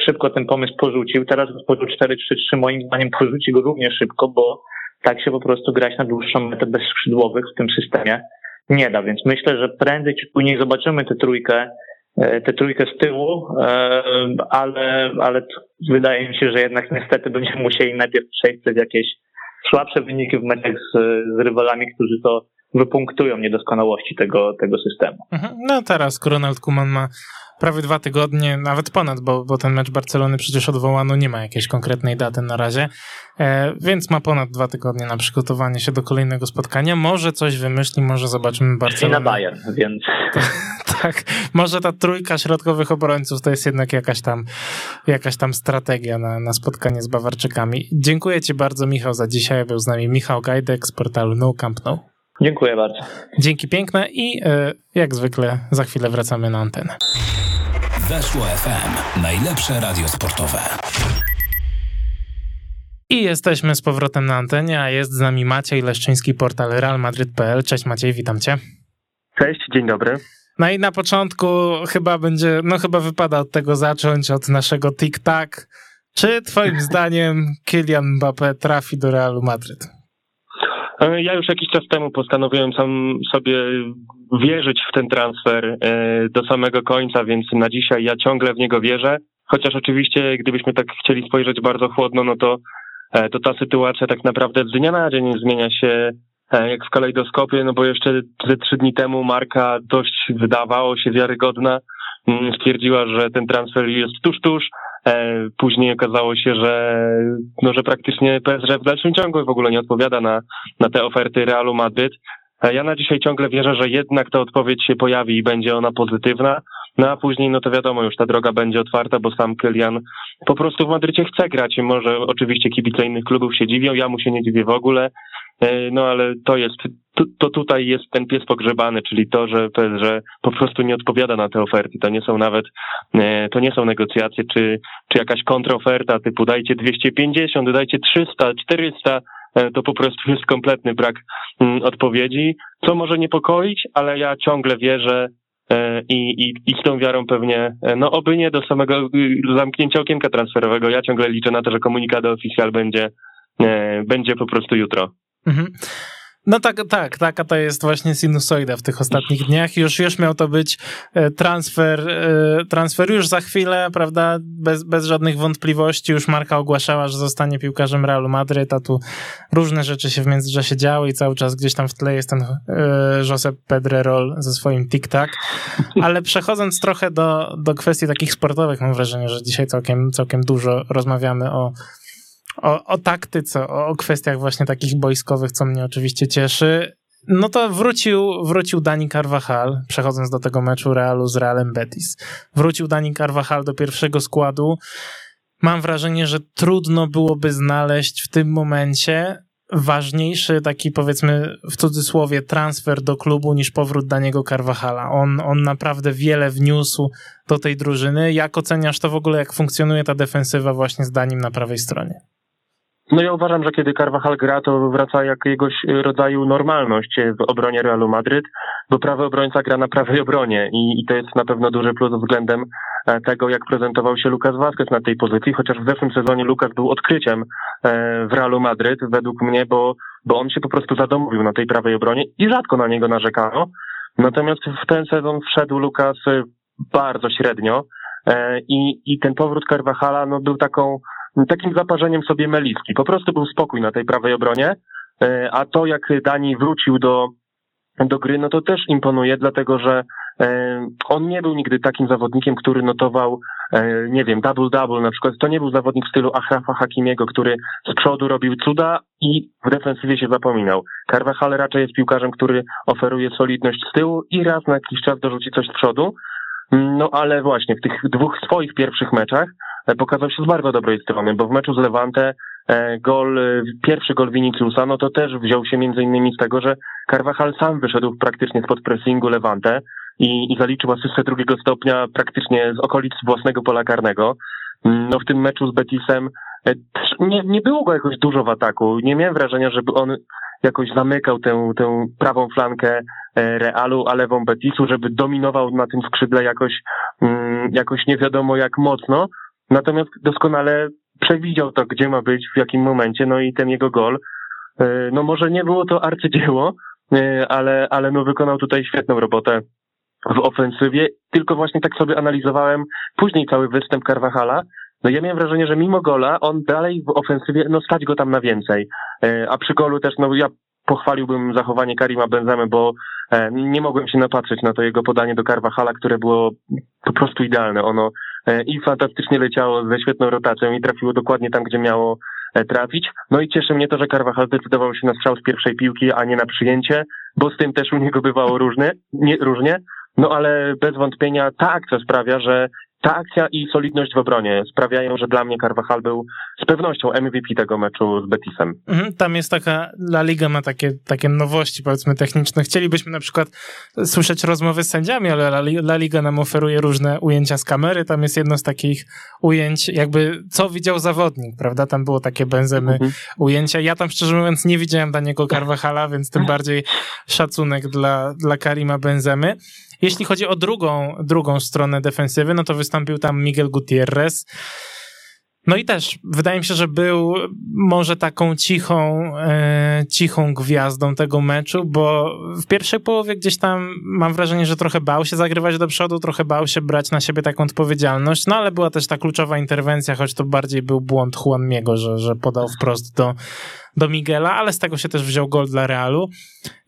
szybko ten pomysł porzucił, teraz rozpoczął 4-3-3, moim zdaniem porzuci go równie szybko, bo tak się po prostu grać na dłuższą metę bez skrzydłowych w tym systemie nie da, więc myślę, że prędzej czy później zobaczymy tę trójkę E, tę trójkę z tyłu, e, ale, ale wydaje mi się, że jednak niestety będziemy musieli najpierw przejść przez jakieś słabsze wyniki w meczach z, z rywalami, którzy to wypunktują niedoskonałości tego, tego systemu. Mhm. No teraz Ronald Kuman ma prawie dwa tygodnie, nawet ponad, bo, bo ten mecz Barcelony przecież odwołano, nie ma jakiejś konkretnej daty na razie, e, więc ma ponad dwa tygodnie na przygotowanie się do kolejnego spotkania. Może coś wymyśli, może zobaczymy Barcelonę. I na Bayern, więc... tak, może ta trójka środkowych obrońców to jest jednak jakaś tam, jakaś tam strategia na, na spotkanie z Bawarczykami. Dziękuję Ci bardzo, Michał, za dzisiaj. Był z nami Michał Gajdek z portalu No Camp No. Dziękuję bardzo. Dzięki piękne i e, jak zwykle za chwilę wracamy na antenę. Weszło FM. Najlepsze radio sportowe. I jesteśmy z powrotem na antenie, a jest z nami Maciej Leszczyński, portal realmadryt.pl. Cześć Maciej, witam cię. Cześć, dzień dobry. No i na początku chyba będzie, no chyba wypada od tego zacząć, od naszego tik-tak. Czy twoim zdaniem Kylian Mbappé trafi do Realu Madryt? E, ja już jakiś czas temu postanowiłem sam sobie wierzyć w ten transfer e, do samego końca, więc na dzisiaj ja ciągle w niego wierzę. Chociaż oczywiście, gdybyśmy tak chcieli spojrzeć bardzo chłodno, no to, e, to ta sytuacja tak naprawdę z dnia na dzień zmienia się jak w kalejdoskopie, no bo jeszcze ze trzy dni temu marka dość wydawało się wiarygodna. Mm, stwierdziła, że ten transfer jest tuż, tuż, później okazało się, że, no, że praktycznie PSG w dalszym ciągu w ogóle nie odpowiada na, na te oferty Realu Madryt. E, ja na dzisiaj ciągle wierzę, że jednak ta odpowiedź się pojawi i będzie ona pozytywna. No a później, no to wiadomo, już ta droga będzie otwarta, bo sam Kylian po prostu w Madrycie chce grać może oczywiście kibice innych klubów się dziwią, ja mu się nie dziwię w ogóle. E, no ale to jest, to, to tutaj jest ten pies pogrzebany, czyli to, że PSG po prostu nie odpowiada na te oferty. To nie są nawet, e, to nie są negocjacje, czy, czy jakaś kontroferta typu dajcie 250, dajcie 300, 400, e, to po prostu jest kompletny brak mm, odpowiedzi, co może niepokoić, ale ja ciągle wierzę i, i, i z tą wiarą pewnie, no oby nie do samego y, zamknięcia okienka transferowego, ja ciągle liczę na to, że komunikat oficjal będzie, będzie po prostu jutro. Mhm. No tak, tak, taka to jest właśnie sinusoida w tych ostatnich dniach. Już, już miał to być e, transfer, e, transfer już za chwilę, prawda, bez, bez żadnych wątpliwości. Już Marka ogłaszała, że zostanie piłkarzem Realu Madryt, a tu różne rzeczy się w międzyczasie działy i cały czas gdzieś tam w tle jest ten e, Josep Pedrerol ze swoim tic-tac. Ale przechodząc trochę do, do kwestii takich sportowych, mam wrażenie, że dzisiaj całkiem, całkiem dużo rozmawiamy o o, o taktyce, o, o kwestiach właśnie takich boiskowych, co mnie oczywiście cieszy. No to wrócił, wrócił Dani Carvajal, przechodząc do tego meczu Realu z Realem Betis. Wrócił Dani Carvajal do pierwszego składu. Mam wrażenie, że trudno byłoby znaleźć w tym momencie ważniejszy taki powiedzmy w cudzysłowie transfer do klubu niż powrót Daniego Carvajala. On, on naprawdę wiele wniósł do tej drużyny. Jak oceniasz to w ogóle, jak funkcjonuje ta defensywa właśnie z Danim na prawej stronie? No ja uważam, że kiedy Carvajal gra, to wraca jakiegoś rodzaju normalność w obronie Realu Madryt, bo prawy obrońca gra na prawej obronie i, i to jest na pewno duży plus względem e, tego, jak prezentował się Lukas Vazquez na tej pozycji, chociaż w zeszłym sezonie Lukas był odkryciem e, w Realu Madryt, według mnie, bo, bo on się po prostu zadomowił na tej prawej obronie i rzadko na niego narzekano. Natomiast w ten sezon wszedł Lukas bardzo średnio e, i, i ten powrót Carvajala no, był taką takim zaparzeniem sobie meliski. Po prostu był spokój na tej prawej obronie, e, a to jak Dani wrócił do, do gry, no to też imponuje, dlatego że e, on nie był nigdy takim zawodnikiem, który notował, e, nie wiem, double-double na przykład. To nie był zawodnik w stylu Achrafa Hakimiego, który z przodu robił cuda i w defensywie się zapominał. Carvajal raczej jest piłkarzem, który oferuje solidność z tyłu i raz na jakiś czas dorzuci coś z przodu. No ale właśnie w tych dwóch swoich pierwszych meczach pokazał się z bardzo dobrej strony, bo w meczu z Levante e, gol, e, pierwszy gol Viniciusa, no to też wziął się między innymi z tego, że Carvajal sam wyszedł praktycznie spod pressingu Levante i, i zaliczył asystę drugiego stopnia praktycznie z okolic własnego pola karnego. No w tym meczu z Betisem nie, nie było go jakoś dużo w ataku. Nie miałem wrażenia, żeby on jakoś zamykał tę, tę prawą flankę Realu, a lewą Betisu, żeby dominował na tym skrzydle jakoś, mm, jakoś nie wiadomo jak mocno. Natomiast doskonale przewidział to, gdzie ma być, w jakim momencie, no i ten jego gol, e, no może nie było to arcydzieło, e, ale, ale no wykonał tutaj świetną robotę w ofensywie, tylko właśnie tak sobie analizowałem później cały występ Carvajala, no ja miałem wrażenie, że mimo gola on dalej w ofensywie, no stać go tam na więcej, e, a przy golu też, no ja pochwaliłbym zachowanie Karima Benzemy, bo nie mogłem się napatrzeć na to jego podanie do Carvajala, które było po prostu idealne. Ono E, i fantastycznie leciało ze świetną rotacją i trafiło dokładnie tam, gdzie miało e, trafić. No i cieszy mnie to, że Carvajal zdecydował się na strzał z pierwszej piłki, a nie na przyjęcie, bo z tym też u niego bywało różne, nie, różnie. No ale bez wątpienia ta akcja sprawia, że ta akcja i solidność w obronie sprawiają, że dla mnie Carvajal był z pewnością MVP tego meczu z Betisem. Mhm, tam jest taka, La Liga ma takie, takie nowości powiedzmy techniczne. Chcielibyśmy na przykład słyszeć rozmowy z sędziami, ale La, La Liga nam oferuje różne ujęcia z kamery. Tam jest jedno z takich ujęć, jakby co widział zawodnik, prawda? Tam było takie benzemy mhm. ujęcia. Ja tam szczerze mówiąc nie widziałem Daniego Carvajala, więc tym bardziej szacunek dla, dla Karima Benzemy. Jeśli chodzi o drugą, drugą stronę defensywy, no to wystąpił tam Miguel Gutierrez. No i też wydaje mi się, że był może taką cichą, e, cichą gwiazdą tego meczu, bo w pierwszej połowie gdzieś tam mam wrażenie, że trochę bał się zagrywać do przodu, trochę bał się brać na siebie taką odpowiedzialność, no ale była też ta kluczowa interwencja, choć to bardziej był błąd Juanmiego, że, że podał wprost do, do Miguela, ale z tego się też wziął gol dla Realu.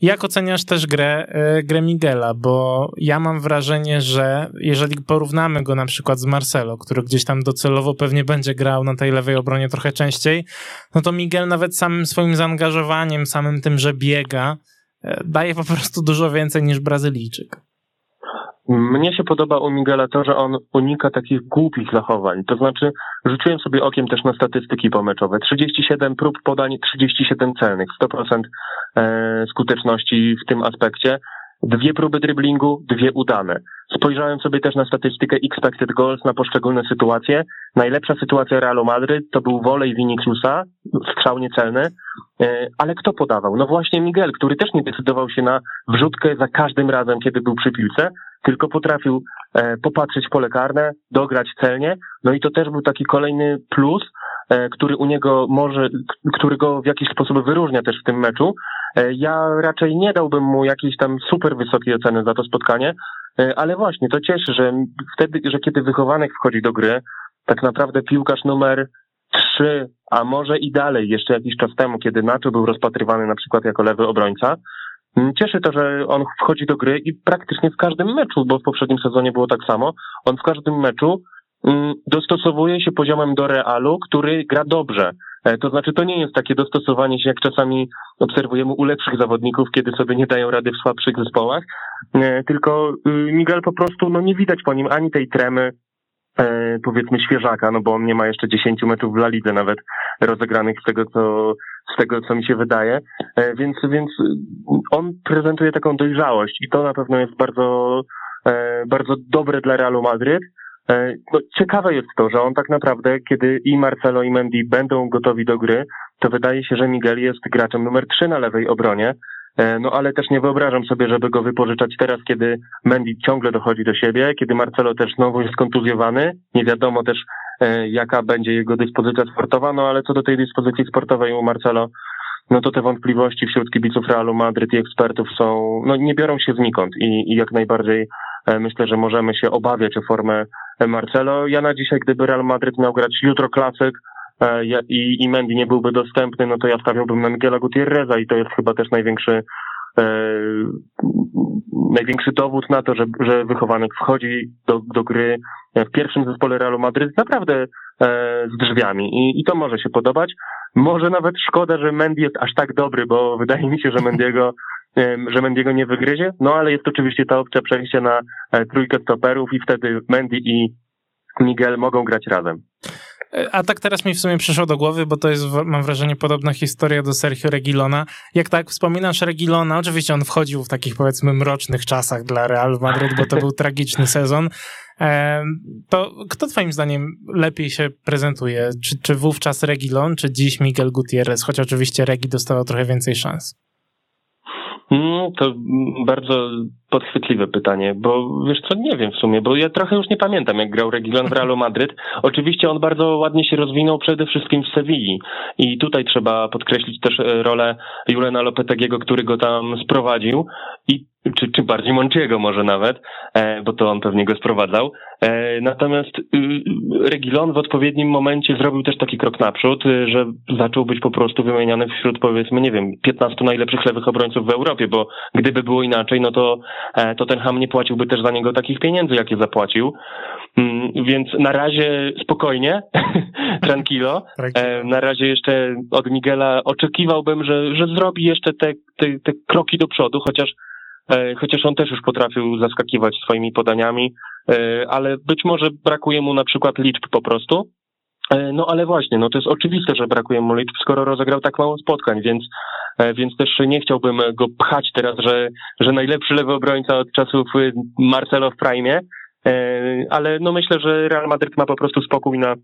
Jak oceniasz też grę, e, grę Miguela? Bo ja mam wrażenie, że jeżeli porównamy go na przykład z Marcelo, który gdzieś tam docelowo pewnie będzie grał na tej lewej obronie trochę częściej, no to Miguel nawet samym swoim zaangażowaniem, samym tym, że biega, e, daje po prostu dużo więcej niż Brazylijczyk. Mnie się podoba u Miguela to, że on unika takich głupich zachowań. To znaczy, rzuciłem sobie okiem też na statystyki pomeczowe. 37 prób podań, 37 celnych, 100% e, skuteczności w tym aspekcie. Dwie próby driblingu, dwie udane. Spojrzałem sobie też na statystykę expected goals na poszczególne sytuacje. Najlepsza sytuacja Realu Madryt to był wolej Viniciusa, strzał niecelny, e, ale kto podawał? No właśnie Miguel, który też nie decydował się na wrzutkę za każdym razem, kiedy był przy piłce, tylko potrafił e, popatrzeć pole karne, dograć celnie, no i to też był taki kolejny plus, który u niego może, który go w jakiś sposób wyróżnia też w tym meczu. Ja raczej nie dałbym mu jakiejś tam super wysokiej oceny za to spotkanie, ale właśnie to cieszy, że wtedy, że kiedy wychowanek wchodzi do gry, tak naprawdę piłkarz numer trzy, a może i dalej, jeszcze jakiś czas temu, kiedy Nacho był rozpatrywany na przykład jako lewy obrońca, Cieszy to, że on wchodzi do gry i praktycznie w każdym meczu, bo w poprzednim sezonie było tak samo, on w każdym meczu dostosowuje się poziomem do Realu, który gra dobrze. E, to znaczy, to nie jest takie dostosowanie się, jak czasami obserwujemy u lepszych zawodników, kiedy sobie nie dają rady w słabszych zespołach, e, tylko y, Miguel po prostu, no nie widać po nim ani tej tremy, e, powiedzmy świeżaka, no bo on nie ma jeszcze 10 meczów w La Lidze nawet rozegranych z tego, co, z tego, co mi się wydaje, więc, więc on prezentuje taką dojrzałość i to na pewno jest bardzo, bardzo dobre dla Realu Madryt. No, ciekawe jest to, że on tak naprawdę, kiedy i Marcelo i Mendy będą gotowi do gry, to wydaje się, że Miguel jest graczem numer 3 na lewej obronie, E, no ale też nie wyobrażam sobie, żeby go wypożyczać teraz, kiedy Mendy ciągle dochodzi do siebie, kiedy Marcelo też znowu jest kontuzjowany. Nie wiadomo też, e, jaka będzie jego dyspozycja sportowa, no ale co do tej dyspozycji sportowej u Marcelo, no to te wątpliwości wśród kibiców Realu Madryt i ekspertów są, no nie biorą się znikąd i, i jak najbardziej e, myślę, że możemy się obawiać o formę Marcelo. Ja na dzisiaj, gdyby Real Madryt miał grać jutro klasyk, E, i, i Mendy nie byłby dostępny, no to ja stawiałbym na Miguela Gutierreza i to jest chyba też największy e, największy dowód na to, że, że wychowanek wchodzi do, do gry w pierwszym zespole Realu Madryt naprawdę e, z drzwiami I, i to może się podobać. Może nawet szkoda, że Mendy jest aż tak dobry, bo wydaje mi się, że Mendiego że Mendiego nie wygryzie, no ale jest oczywiście ta opcja przejścia na e, trójkę stoperów i wtedy Mendy i Miguel mogą grać razem. A tak teraz mi w sumie przyszło do głowy, bo to jest, mam wrażenie, podobna historia do Sergio Regilona. Jak tak wspominasz Regilona, oczywiście on wchodził w takich powiedzmy mrocznych czasach dla Real Madrid, bo to był tragiczny sezon. To kto twoim zdaniem lepiej się prezentuje? Czy, czy wówczas Regilon, czy dziś Miguel Gutierrez? Choć oczywiście Regi dostawał trochę więcej szans. Mm, to bardzo podchwytliwe pytanie, bo wiesz co, nie wiem w sumie, bo ja trochę już nie pamiętam, jak grał Regilon w Realu Madryt. Oczywiście on bardzo ładnie się rozwinął przede wszystkim w Sewilli i tutaj trzeba podkreślić też e, rolę Julena Lopetegiego, który go tam sprowadził i czy, czy bardziej Monciego może nawet, e, bo to on pewnie go sprowadzał. E, natomiast y, Regilon w odpowiednim momencie zrobił też taki krok naprzód, y, że zaczął być po prostu wymieniany wśród powiedzmy, nie wiem, 15 najlepszych lewych obrońców w Europie, bo gdyby było inaczej, no to, e, to ten Ham nie płaciłby też za niego takich pieniędzy, jakie zapłacił. Mm, więc na razie spokojnie, tranquilo. Na razie jeszcze od Miguela oczekiwałbym, że, że zrobi jeszcze te, te, te kroki do przodu, chociaż E, chociaż on też już potrafił zaskakiwać swoimi podaniami, e, ale być może brakuje mu na przykład liczb po prostu. E, no ale właśnie, no to jest oczywiste, że brakuje mu liczb, skoro rozegrał tak mało spotkań, więc, więc też nie chciałbym go pchać teraz, że, że najlepszy lewy obrońca od czasów Marcelo w Prime, ale no myślę, że Real Madrid ma po prostu spokój na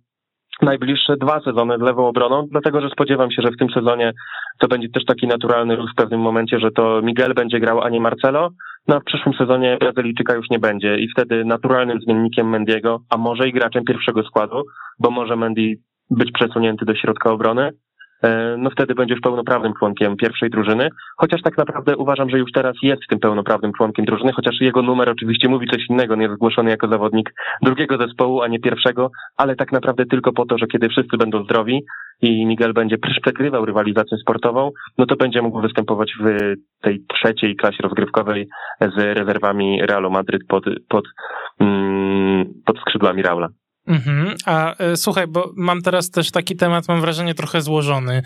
najbliższe dwa sezony lewą obroną, dlatego że spodziewam się, że w tym sezonie to będzie też taki naturalny ruch w pewnym momencie, że to Miguel będzie grał, a nie Marcelo, no a w przyszłym sezonie Brazylijczyka już nie będzie i wtedy naturalnym zmiennikiem Mendiego, a może i graczem pierwszego składu, bo może Mendy być przesunięty do środka obrony, no wtedy będziesz pełnoprawnym członkiem pierwszej drużyny, chociaż tak naprawdę uważam, że już teraz jest tym pełnoprawnym członkiem drużyny, chociaż jego numer oczywiście mówi coś innego, nie jest zgłoszony jako zawodnik drugiego zespołu, a nie pierwszego, ale tak naprawdę tylko po to, że kiedy wszyscy będą zdrowi i Miguel będzie przegrywał rywalizację sportową, no to będzie mógł występować w tej trzeciej klasie rozgrywkowej z rezerwami Realu Madryt pod, pod, mm, pod skrzydłami Raula. Mhm. A y, słuchaj, bo mam teraz też taki temat, mam wrażenie trochę złożony.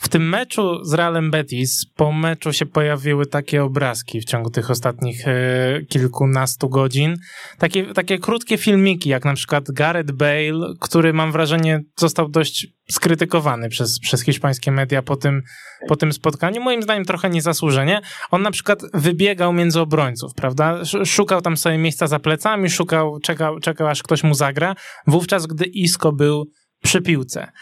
W tym meczu z Realem Betis, po meczu się pojawiły takie obrazki w ciągu tych ostatnich y, kilkunastu godzin. Takie, takie krótkie filmiki, jak na przykład Gareth Bale, który mam wrażenie został dość skrytykowany przez, przez hiszpańskie media po tym, po tym spotkaniu. Moim zdaniem trochę niezasłużenie. On na przykład wybiegał między obrońców, prawda? Szukał tam sobie miejsca za plecami, szukał, czekał, czekał aż ktoś mu zagra. Wówczas, gdy Isco był przy piłce.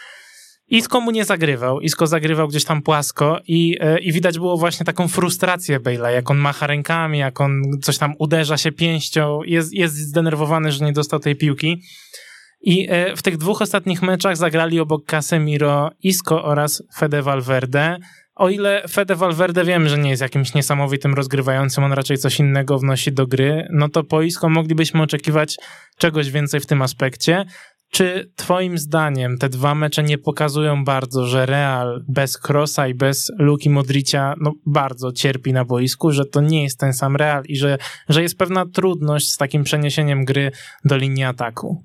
Isko mu nie zagrywał, Isko zagrywał gdzieś tam płasko i, e, i widać było właśnie taką frustrację Bale'a, jak on macha rękami, jak on coś tam uderza się pięścią, jest, jest zdenerwowany, że nie dostał tej piłki. I e, w tych dwóch ostatnich meczach zagrali obok Casemiro, Isco oraz Fede Valverde. O ile Fede Valverde wiem, że nie jest jakimś niesamowitym rozgrywającym, on raczej coś innego wnosi do gry, no to po Isco moglibyśmy oczekiwać czegoś więcej w tym aspekcie. Czy twoim zdaniem te dwa mecze nie pokazują bardzo, że Real bez Krosa i bez Luki Modricia no, bardzo cierpi na boisku, że to nie jest ten sam Real i że, że jest pewna trudność z takim przeniesieniem gry do linii ataku?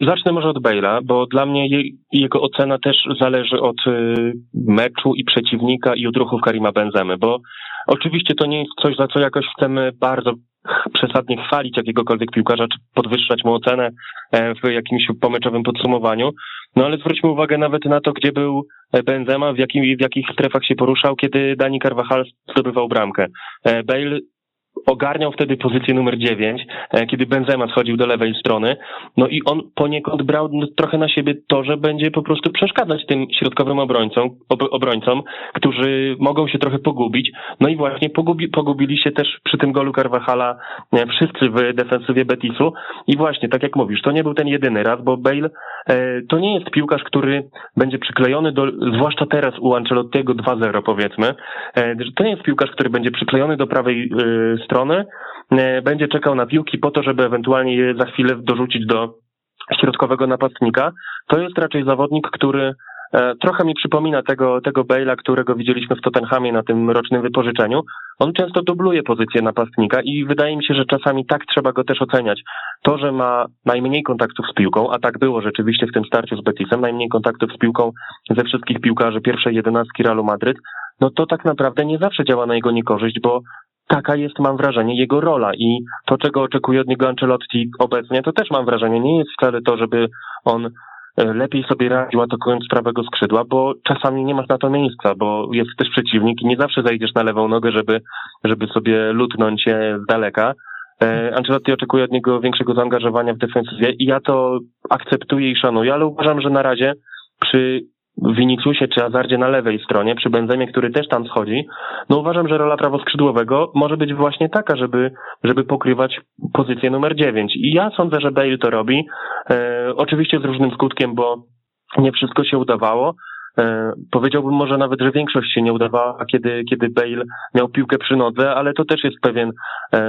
Zacznę może od Bale'a, bo dla mnie je, jego ocena też zależy od y, meczu i przeciwnika i odruchów Karima Benzemy, bo oczywiście to nie jest coś, za co jakoś chcemy bardzo przesadnie chwalić jakiegokolwiek piłkarza, czy podwyższać mu ocenę e, w jakimś pomeczowym podsumowaniu. No ale zwróćmy uwagę nawet na to, gdzie był Benzema, w, jakim, w jakich strefach się poruszał, kiedy Dani Carvajal zdobywał bramkę. E, Bale ogarniał wtedy pozycję numer 9, e, kiedy Benzema schodził do lewej strony. No i on poniekąd brał trochę na siebie to, że będzie po prostu przeszkadzać tym środkowym obrońcom, ob, obrońcom, którzy mogą się trochę pogubić. No i właśnie pogubi, pogubili się też przy tym golu Carvajala e, wszyscy w defensywie Betisu. I właśnie, tak jak mówisz, to nie był ten jedyny raz, bo Bale e, to nie jest piłkarz, który będzie przyklejony do, zwłaszcza teraz u Ancelottiego 2-0 powiedzmy, to nie jest piłkarz, który będzie przyklejony do prawej strony, e, będzie czekał na piłki po to, żeby ewentualnie je za chwilę dorzucić do środkowego napastnika. To jest raczej zawodnik, który e, trochę mi przypomina tego, tego Bale'a, którego widzieliśmy w Tottenhamie na tym rocznym wypożyczeniu. On często dubluje pozycję napastnika i wydaje mi się, że czasami tak trzeba go też oceniać. To, że ma najmniej kontaktów z piłką, a tak było rzeczywiście w tym starciu z Betisem, najmniej kontaktów z piłką ze wszystkich piłkarzy pierwszej jedenastki Realu Madryt, no to tak naprawdę nie zawsze działa na jego niekorzyść, bo taka jest, mam wrażenie, jego rola i to, czego oczekuje od niego Ancelotti obecnie, to też mam wrażenie, nie jest wcale to, żeby on e, lepiej sobie radził atakując prawego skrzydła, bo czasami nie masz na to miejsca, bo jest też przeciwnik i nie zawsze zajdziesz na lewą nogę, żeby, żeby sobie lutnąć się z daleka. E, Ancelotti oczekuje od niego większego zaangażowania w defensywie i ja to akceptuję i szanuję, ale uważam, że na razie przy w Viniciusie czy Azardzie na lewej stronie, przy Benzemie, który też tam schodzi, no uważam, że rola prawoskrzydłowego może być właśnie taka, żeby, żeby pokrywać pozycję numer 9. I ja sądzę, że Bale to robi. E, oczywiście z różnym skutkiem, bo nie wszystko się udawało. E, powiedziałbym może nawet, że większość się nie udawała, kiedy, kiedy Bale miał piłkę przy nodze, ale to też jest pewien e,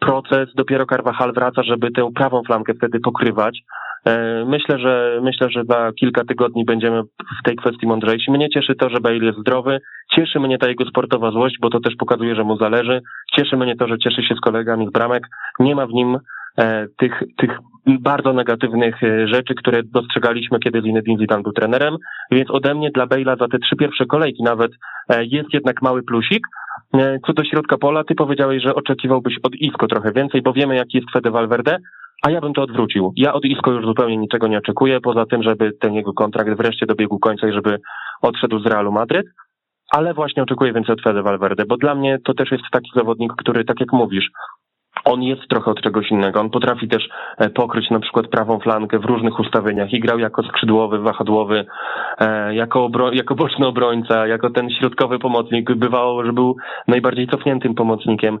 proces. Dopiero Carvajal wraca, żeby tę prawą flankę wtedy pokrywać. E, myślę, że myślę, że za kilka tygodni będziemy w tej kwestii mądrzejsi. Mnie cieszy to, że Bale jest zdrowy. Cieszy mnie ta jego sportowa złość, bo to też pokazuje, że mu zależy. Cieszy mnie to, że cieszy się z kolegami z bramek. Nie ma w nim e, tych, tych bardzo negatywnych e, rzeczy, które dostrzegaliśmy, kiedy Zinedine Zidane był trenerem. Więc ode mnie dla Bale'a za te trzy pierwsze kolejki nawet jest jednak mały plusik. Co do środka pola, ty powiedziałeś, że oczekiwałbyś od Isco trochę więcej, bo wiemy, jaki jest Fede Valverde. A ja bym to odwrócił. Ja od Isco już zupełnie niczego nie oczekuję, poza tym, żeby ten jego kontrakt wreszcie dobiegł końca i żeby odszedł z Realu Madryt. Ale właśnie oczekuję więcej od Fede Valverde, bo dla mnie to też jest taki zawodnik, który, tak jak mówisz, on jest trochę od czegoś innego. On potrafi też e, pokryć na przykład prawą flankę w różnych ustawieniach i grał jako skrzydłowy, wahadłowy, e, jako, obro- jako boczny obrońca, jako ten środkowy pomocnik. Bywało, że był najbardziej cofniętym pomocnikiem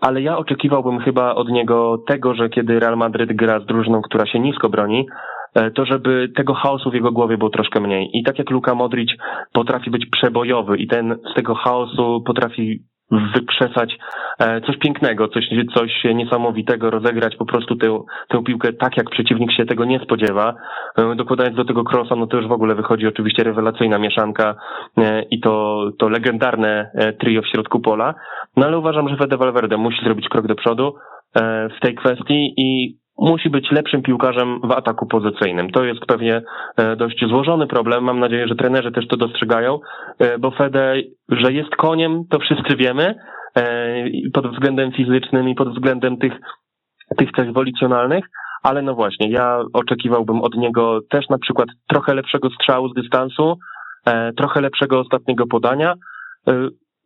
ale ja oczekiwałbym chyba od niego tego, że kiedy Real Madryt gra z drużyną, która się nisko broni, e, to żeby tego chaosu w jego głowie było troszkę mniej. I tak jak Luka Modric potrafi być przebojowy i ten z tego chaosu potrafi wykrzesać e, coś pięknego, coś, coś niesamowitego, rozegrać po prostu tę, tę piłkę tak, jak przeciwnik się tego nie spodziewa. E, dokładając do tego crossa, no to już w ogóle wychodzi oczywiście rewelacyjna mieszanka e, i to, to legendarne trio w środku pola. No ale uważam, że Fede Valverde musi zrobić krok do przodu w tej kwestii i musi być lepszym piłkarzem w ataku pozycyjnym. To jest pewnie e, dość złożony problem. Mam nadzieję, że trenerzy też to dostrzegają, e, bo Fede, że jest koniem, to wszyscy wiemy, e, pod względem fizycznym i pod względem tych, tych cech wolicjonalnych, ale no właśnie, ja oczekiwałbym od niego też na przykład trochę lepszego strzału z dystansu, trochę lepszego ostatniego podania,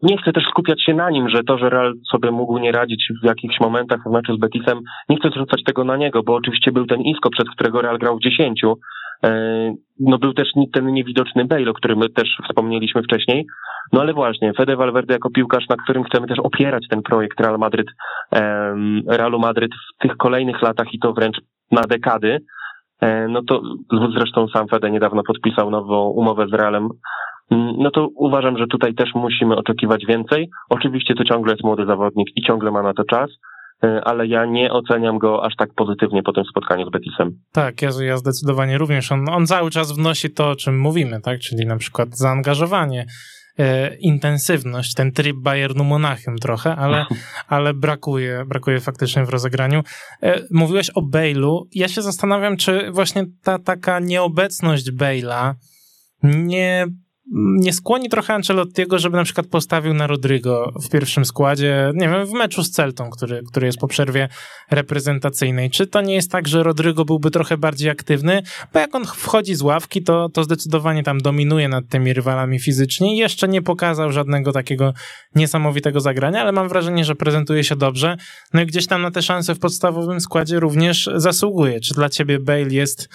nie chcę też skupiać się na nim, że to, że Real sobie mógł nie radzić w jakichś momentach w meczu z Betisem, nie chcę zrzucać tego na niego, bo oczywiście był ten Isco, przez którego Real grał w dziesięciu. E, no był też ten niewidoczny Bale, o którym też wspomnieliśmy wcześniej. No ale właśnie, Fede Valverde jako piłkarz, na którym chcemy też opierać ten projekt Real Madryt, Realu Madryt w tych kolejnych latach i to wręcz na dekady, no to zresztą sam Fede niedawno podpisał nową umowę z Realem, no to uważam, że tutaj też musimy oczekiwać więcej. Oczywiście to ciągle jest młody zawodnik i ciągle ma na to czas, ale ja nie oceniam go aż tak pozytywnie po tym spotkaniu z Betisem. Tak, ja, ja zdecydowanie również. On, on cały czas wnosi to, o czym mówimy, tak? Czyli na przykład zaangażowanie e, intensywność, ten tryb Bayernu Monachium trochę, ale, ale brakuje, brakuje faktycznie w rozegraniu. E, mówiłeś o Bale'u. Ja się zastanawiam, czy właśnie ta taka nieobecność Bale'a nie nie skłoni trochę Ancelottiego, żeby na przykład postawił na Rodrigo w pierwszym składzie, nie wiem, w meczu z Celtą, który, który jest po przerwie reprezentacyjnej. Czy to nie jest tak, że Rodrigo byłby trochę bardziej aktywny? Bo jak on wchodzi z ławki, to, to zdecydowanie tam dominuje nad tymi rywalami fizycznie jeszcze nie pokazał żadnego takiego niesamowitego zagrania, ale mam wrażenie, że prezentuje się dobrze. No i gdzieś tam na te szanse w podstawowym składzie również zasługuje. Czy dla ciebie Bale jest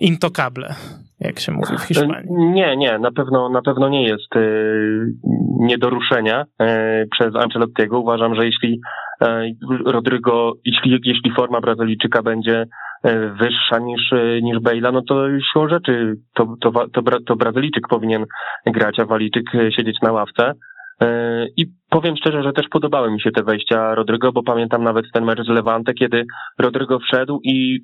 intokable, jak się mówi w Hiszpanii. Nie, nie, na pewno, na pewno nie jest y, nie do ruszenia y, przez Ancelottiego. Uważam, że jeśli Rodrygo, jeśli, jeśli forma Brazylijczyka będzie wyższa niż, niż Bejla, no to siłą rzeczy to, to, to, to Brazylijczyk powinien grać, a Walijczyk siedzieć na ławce. I powiem szczerze, że też podobały mi się te wejścia Rodrygo, bo pamiętam nawet ten mecz z Levante, kiedy Rodrygo wszedł i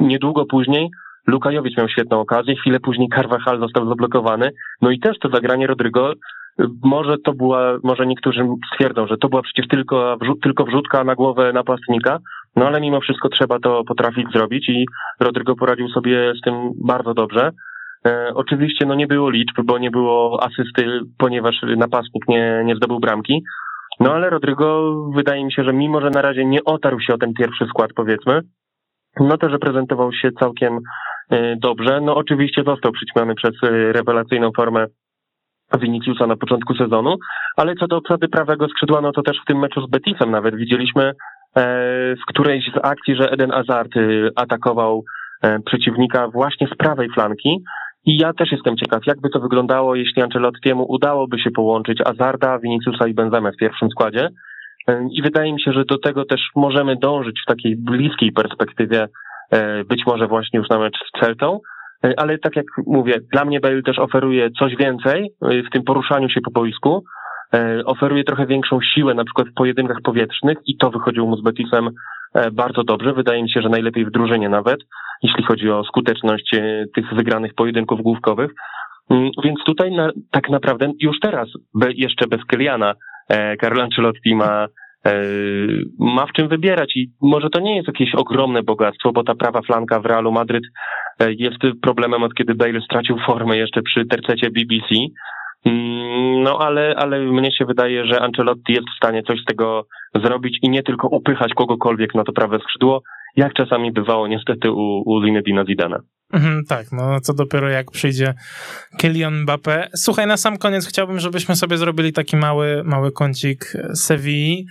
niedługo później Lukajowicz miał świetną okazję, chwilę później Carvajal został zablokowany, no i też to zagranie Rodrygo, może to była, może niektórzy stwierdzą, że to była przecież tylko, tylko wrzutka na głowę napastnika, no ale mimo wszystko trzeba to potrafić zrobić i Rodrygo poradził sobie z tym bardzo dobrze. E, oczywiście no nie było liczb, bo nie było asysty, ponieważ napastnik nie, nie zdobył bramki, no ale Rodrygo wydaje mi się, że mimo, że na razie nie otarł się o ten pierwszy skład powiedzmy, no to reprezentował się całkiem e, dobrze. No oczywiście został przyćmiony przez e, rewelacyjną formę Viniciusa na początku sezonu, ale co do obsady prawego skrzydła, no to też w tym meczu z Betisem nawet widzieliśmy e, w którejś z akcji, że Eden Hazard atakował przeciwnika właśnie z prawej flanki i ja też jestem ciekaw, jakby to wyglądało, jeśli Ancelottiemu udałoby się połączyć Azarda, Viniciusa i Benzemę w pierwszym składzie, i wydaje mi się, że do tego też możemy dążyć w takiej bliskiej perspektywie, e, być może właśnie już na mecz z Celtą, e, ale tak jak mówię, dla mnie Bale też oferuje coś więcej e, w tym poruszaniu się po boisku, oferuje trochę większą siłę na przykład w pojedynkach powietrznych i to wychodziło mu z Betisem bardzo dobrze, wydaje mi się, że najlepiej w drużynie nawet, jeśli chodzi o skuteczność tych wygranych pojedynków główkowych, mm, więc tutaj na, tak naprawdę już teraz, jeszcze bez Kyliana, Carlo Ancelotti ma E, ma w czym wybierać i może to nie jest jakieś ogromne bogactwo, bo ta prawa flanka w Realu Madryt e, jest problemem od kiedy Bale stracił formę jeszcze przy tercecie BBC. Mm, no ale, ale mnie się wydaje, że Ancelotti jest w stanie coś z tego zrobić i nie tylko upychać kogokolwiek na to prawe skrzydło, jak czasami bywało niestety u, u Zinedina Zidana. Mhm, tak, no co dopiero jak przyjdzie Kylian Mbappé. Słuchaj, na sam koniec chciałbym, żebyśmy sobie zrobili taki mały, mały kącik Sewilli.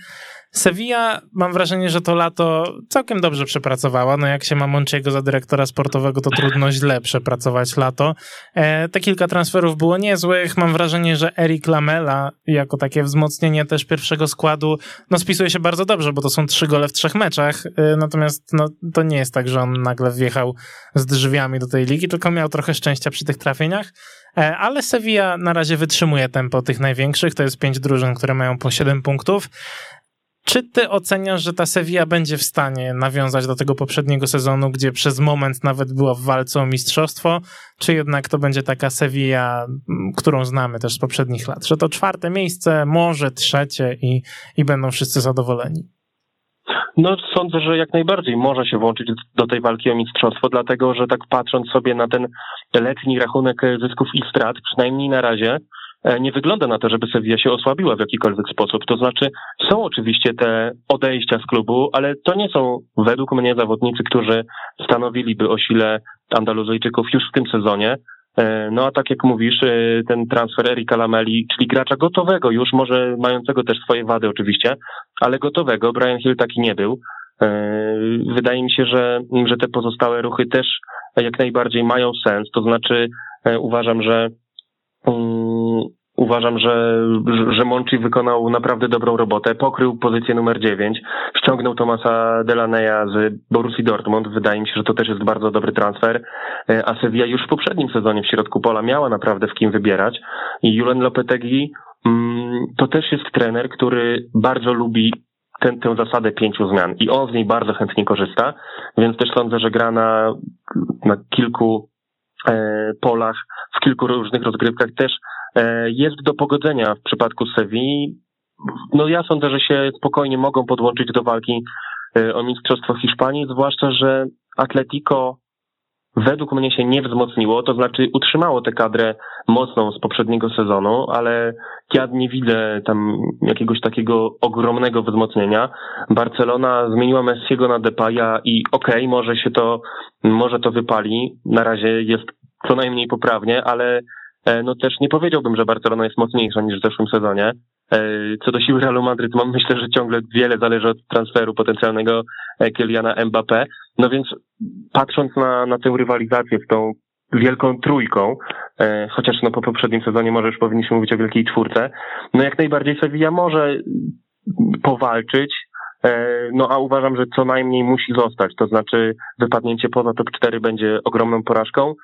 Sevilla, mam wrażenie, że to lato całkiem dobrze przepracowała. No jak się ma Monchiego za dyrektora sportowego, to trudno źle przepracować lato. E, te kilka transferów było niezłych. Mam wrażenie, że Eric Lamela jako takie wzmocnienie też pierwszego składu, no spisuje się bardzo dobrze, bo to są trzy gole w trzech meczach. E, natomiast no, to nie jest tak, że on nagle wjechał z drzwiami do tej ligi, tylko miał trochę szczęścia przy tych trafieniach. E, ale Sevilla na razie wytrzymuje tempo tych największych. To jest pięć drużyn, które mają po 7 punktów. Czy ty oceniasz, że ta Sevilla będzie w stanie nawiązać do tego poprzedniego sezonu, gdzie przez moment nawet była w walce o mistrzostwo, czy jednak to będzie taka Sevilla, którą znamy też z poprzednich lat, że to czwarte miejsce, może trzecie i, i będą wszyscy zadowoleni? No sądzę, że jak najbardziej może się włączyć do tej walki o mistrzostwo, dlatego że tak patrząc sobie na ten letni rachunek zysków i strat, przynajmniej na razie, nie wygląda na to, żeby Sevilla się osłabiła w jakikolwiek sposób. To znaczy, są oczywiście te odejścia z klubu, ale to nie są według mnie zawodnicy, którzy stanowiliby o sile Andaluzyjczyków już w tym sezonie. E, no a tak jak mówisz, e, ten transfer Erika Lameli, czyli gracza gotowego już, może mającego też swoje wady oczywiście, ale gotowego, Brian Hill taki nie był. Wydaje mi się, że, że te pozostałe ruchy też jak najbardziej mają sens, to znaczy uważam, że Uważam, że, że Monchi wykonał naprawdę dobrą robotę. Pokrył pozycję numer 9, ściągnął Tomasa Delaneya z Borussii Dortmund. Wydaje mi się, że to też jest bardzo dobry transfer. E, a Sevilla już w poprzednim sezonie w środku pola miała naprawdę w kim wybierać. I Julen Lopetegui mm, to też jest trener, który bardzo lubi ten, tę zasadę pięciu zmian i on z niej bardzo chętnie korzysta, więc też sądzę, że gra na, na kilku polach, w kilku różnych rozgrywkach też e, jest do pogodzenia w przypadku Sevilla. No ja sądzę, że się spokojnie mogą podłączyć do walki e, o Mistrzostwo Hiszpanii, zwłaszcza, że Atletico według mnie się nie wzmocniło, to znaczy utrzymało tę kadrę mocną z poprzedniego sezonu, ale ja nie widzę tam jakiegoś takiego ogromnego wzmocnienia. Barcelona zmieniła Messiego na Depaya i okej, okay, może się to, może to wypali. Na razie jest co najmniej poprawnie, ale e, no też nie powiedziałbym, że Barcelona jest mocniejsza niż w zeszłym sezonie. E, co do siły Realu Madryt, mam myślę, że ciągle wiele zależy od transferu potencjalnego e, Kyliana Mbappé. No więc patrząc na, na tę rywalizację z tą wielką trójką, e, chociaż no po poprzednim sezonie może już powinniśmy mówić o wielkiej czwórce, no jak najbardziej Sevilla może powalczyć, no a uważam, że co najmniej musi zostać, to znaczy wypadnięcie poza top 4 będzie ogromną porażką.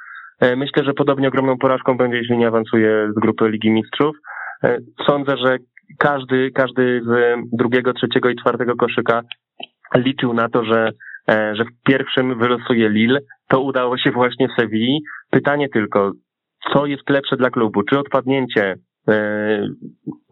Myślę, że podobnie ogromną porażką będzie, jeśli nie awansuje z grupy Ligi Mistrzów. Sądzę, że każdy, każdy z drugiego, trzeciego i czwartego koszyka liczył na to, że, e, że w pierwszym wylosuje Lille. To udało się właśnie w Sewilli. Pytanie tylko, co jest lepsze dla klubu? Czy odpadnięcie e,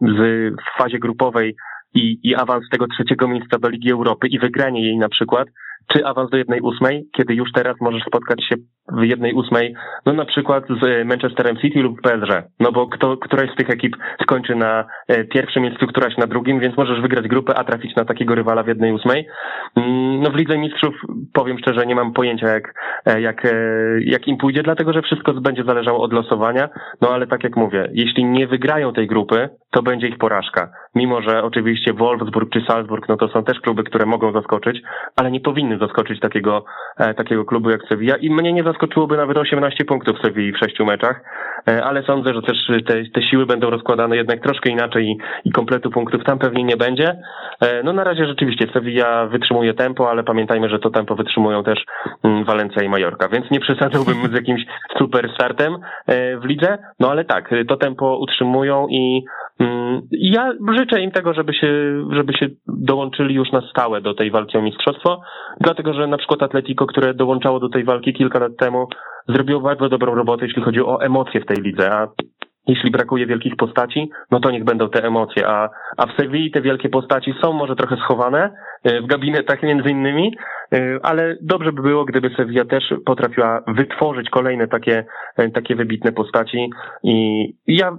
z, w fazie grupowej i, i awans tego trzeciego miejsca do Ligi Europy i wygranie jej na przykład, czy awans do jednej ósmej, kiedy już teraz możesz spotkać się w jednej ósmej, no na przykład z Manchesterem City lub PSG, no bo kto, któraś z tych ekip skończy na e, pierwszym miejscu, któraś na drugim, więc możesz wygrać grupę, a trafić na takiego rywala w jednej ósmej. Mm, no w Lidze Mistrzów powiem szczerze, nie mam pojęcia jak, e, jak, e, jak im pójdzie, dlatego że wszystko będzie zależało od losowania, no ale tak jak mówię, jeśli nie wygrają tej grupy, to będzie ich porażka. Mimo, że oczywiście Wolfsburg czy Salzburg, no to są też kluby, które mogą zaskoczyć, ale nie powinny zaskoczyć takiego, takiego klubu jak Sevilla. I mnie nie zaskoczyłoby nawet 18 punktów Sewilli w sześciu meczach, e, ale sądzę, że też te, te siły będą rozkładane jednak troszkę inaczej i, i kompletu punktów tam pewnie nie będzie. E, no na razie rzeczywiście Sevilla wytrzymuje tempo, ale pamiętajmy, że to tempo wytrzymują też mm, Walencja i Majorka, więc nie przesadzałbym z jakimś super startem e, w lidze, no ale tak, to tempo utrzymują i mm, ja życzę im tego, żeby się, żeby się dołączyli już na stałe do tej walki o mistrzostwo, dlatego że na przykład Atletico, które dołączało do tej walki kilka lat temu, zrobiło bardzo dobrą robotę, jeśli chodzi o emocje w tej lidze, a jeśli brakuje wielkich postaci, no to niech będą te emocje, a, a w Sewilli te wielkie postaci są może trochę schowane, e, w gabinetach między innymi, e, ale dobrze by było, gdyby Sevilla też potrafiła wytworzyć kolejne takie, e, takie wybitne postaci i ja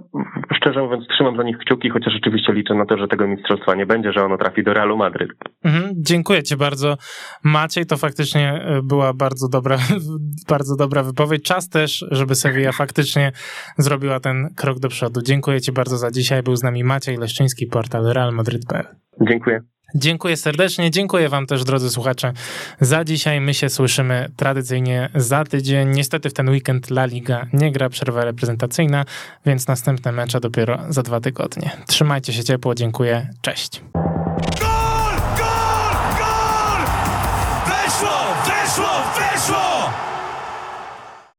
szczerze mówiąc trzymam za nich kciuki, chociaż rzeczywiście liczę na to, że tego mistrzostwa nie będzie, że ono trafi do Realu Madryt. Mhm, dziękuję ci bardzo. Maciej, to faktycznie była bardzo dobra, bardzo dobra wypowiedź. Czas też, żeby Sevilla faktycznie zrobiła ten krok do przodu. Dziękuję Ci bardzo za dzisiaj. Był z nami Maciej Leszczyński, portal realmadryt.pl. Dziękuję. Dziękuję serdecznie. Dziękuję Wam też, drodzy słuchacze, za dzisiaj. My się słyszymy tradycyjnie za tydzień. Niestety w ten weekend La Liga nie gra, przerwa reprezentacyjna, więc następne mecze dopiero za dwa tygodnie. Trzymajcie się ciepło. Dziękuję. Cześć.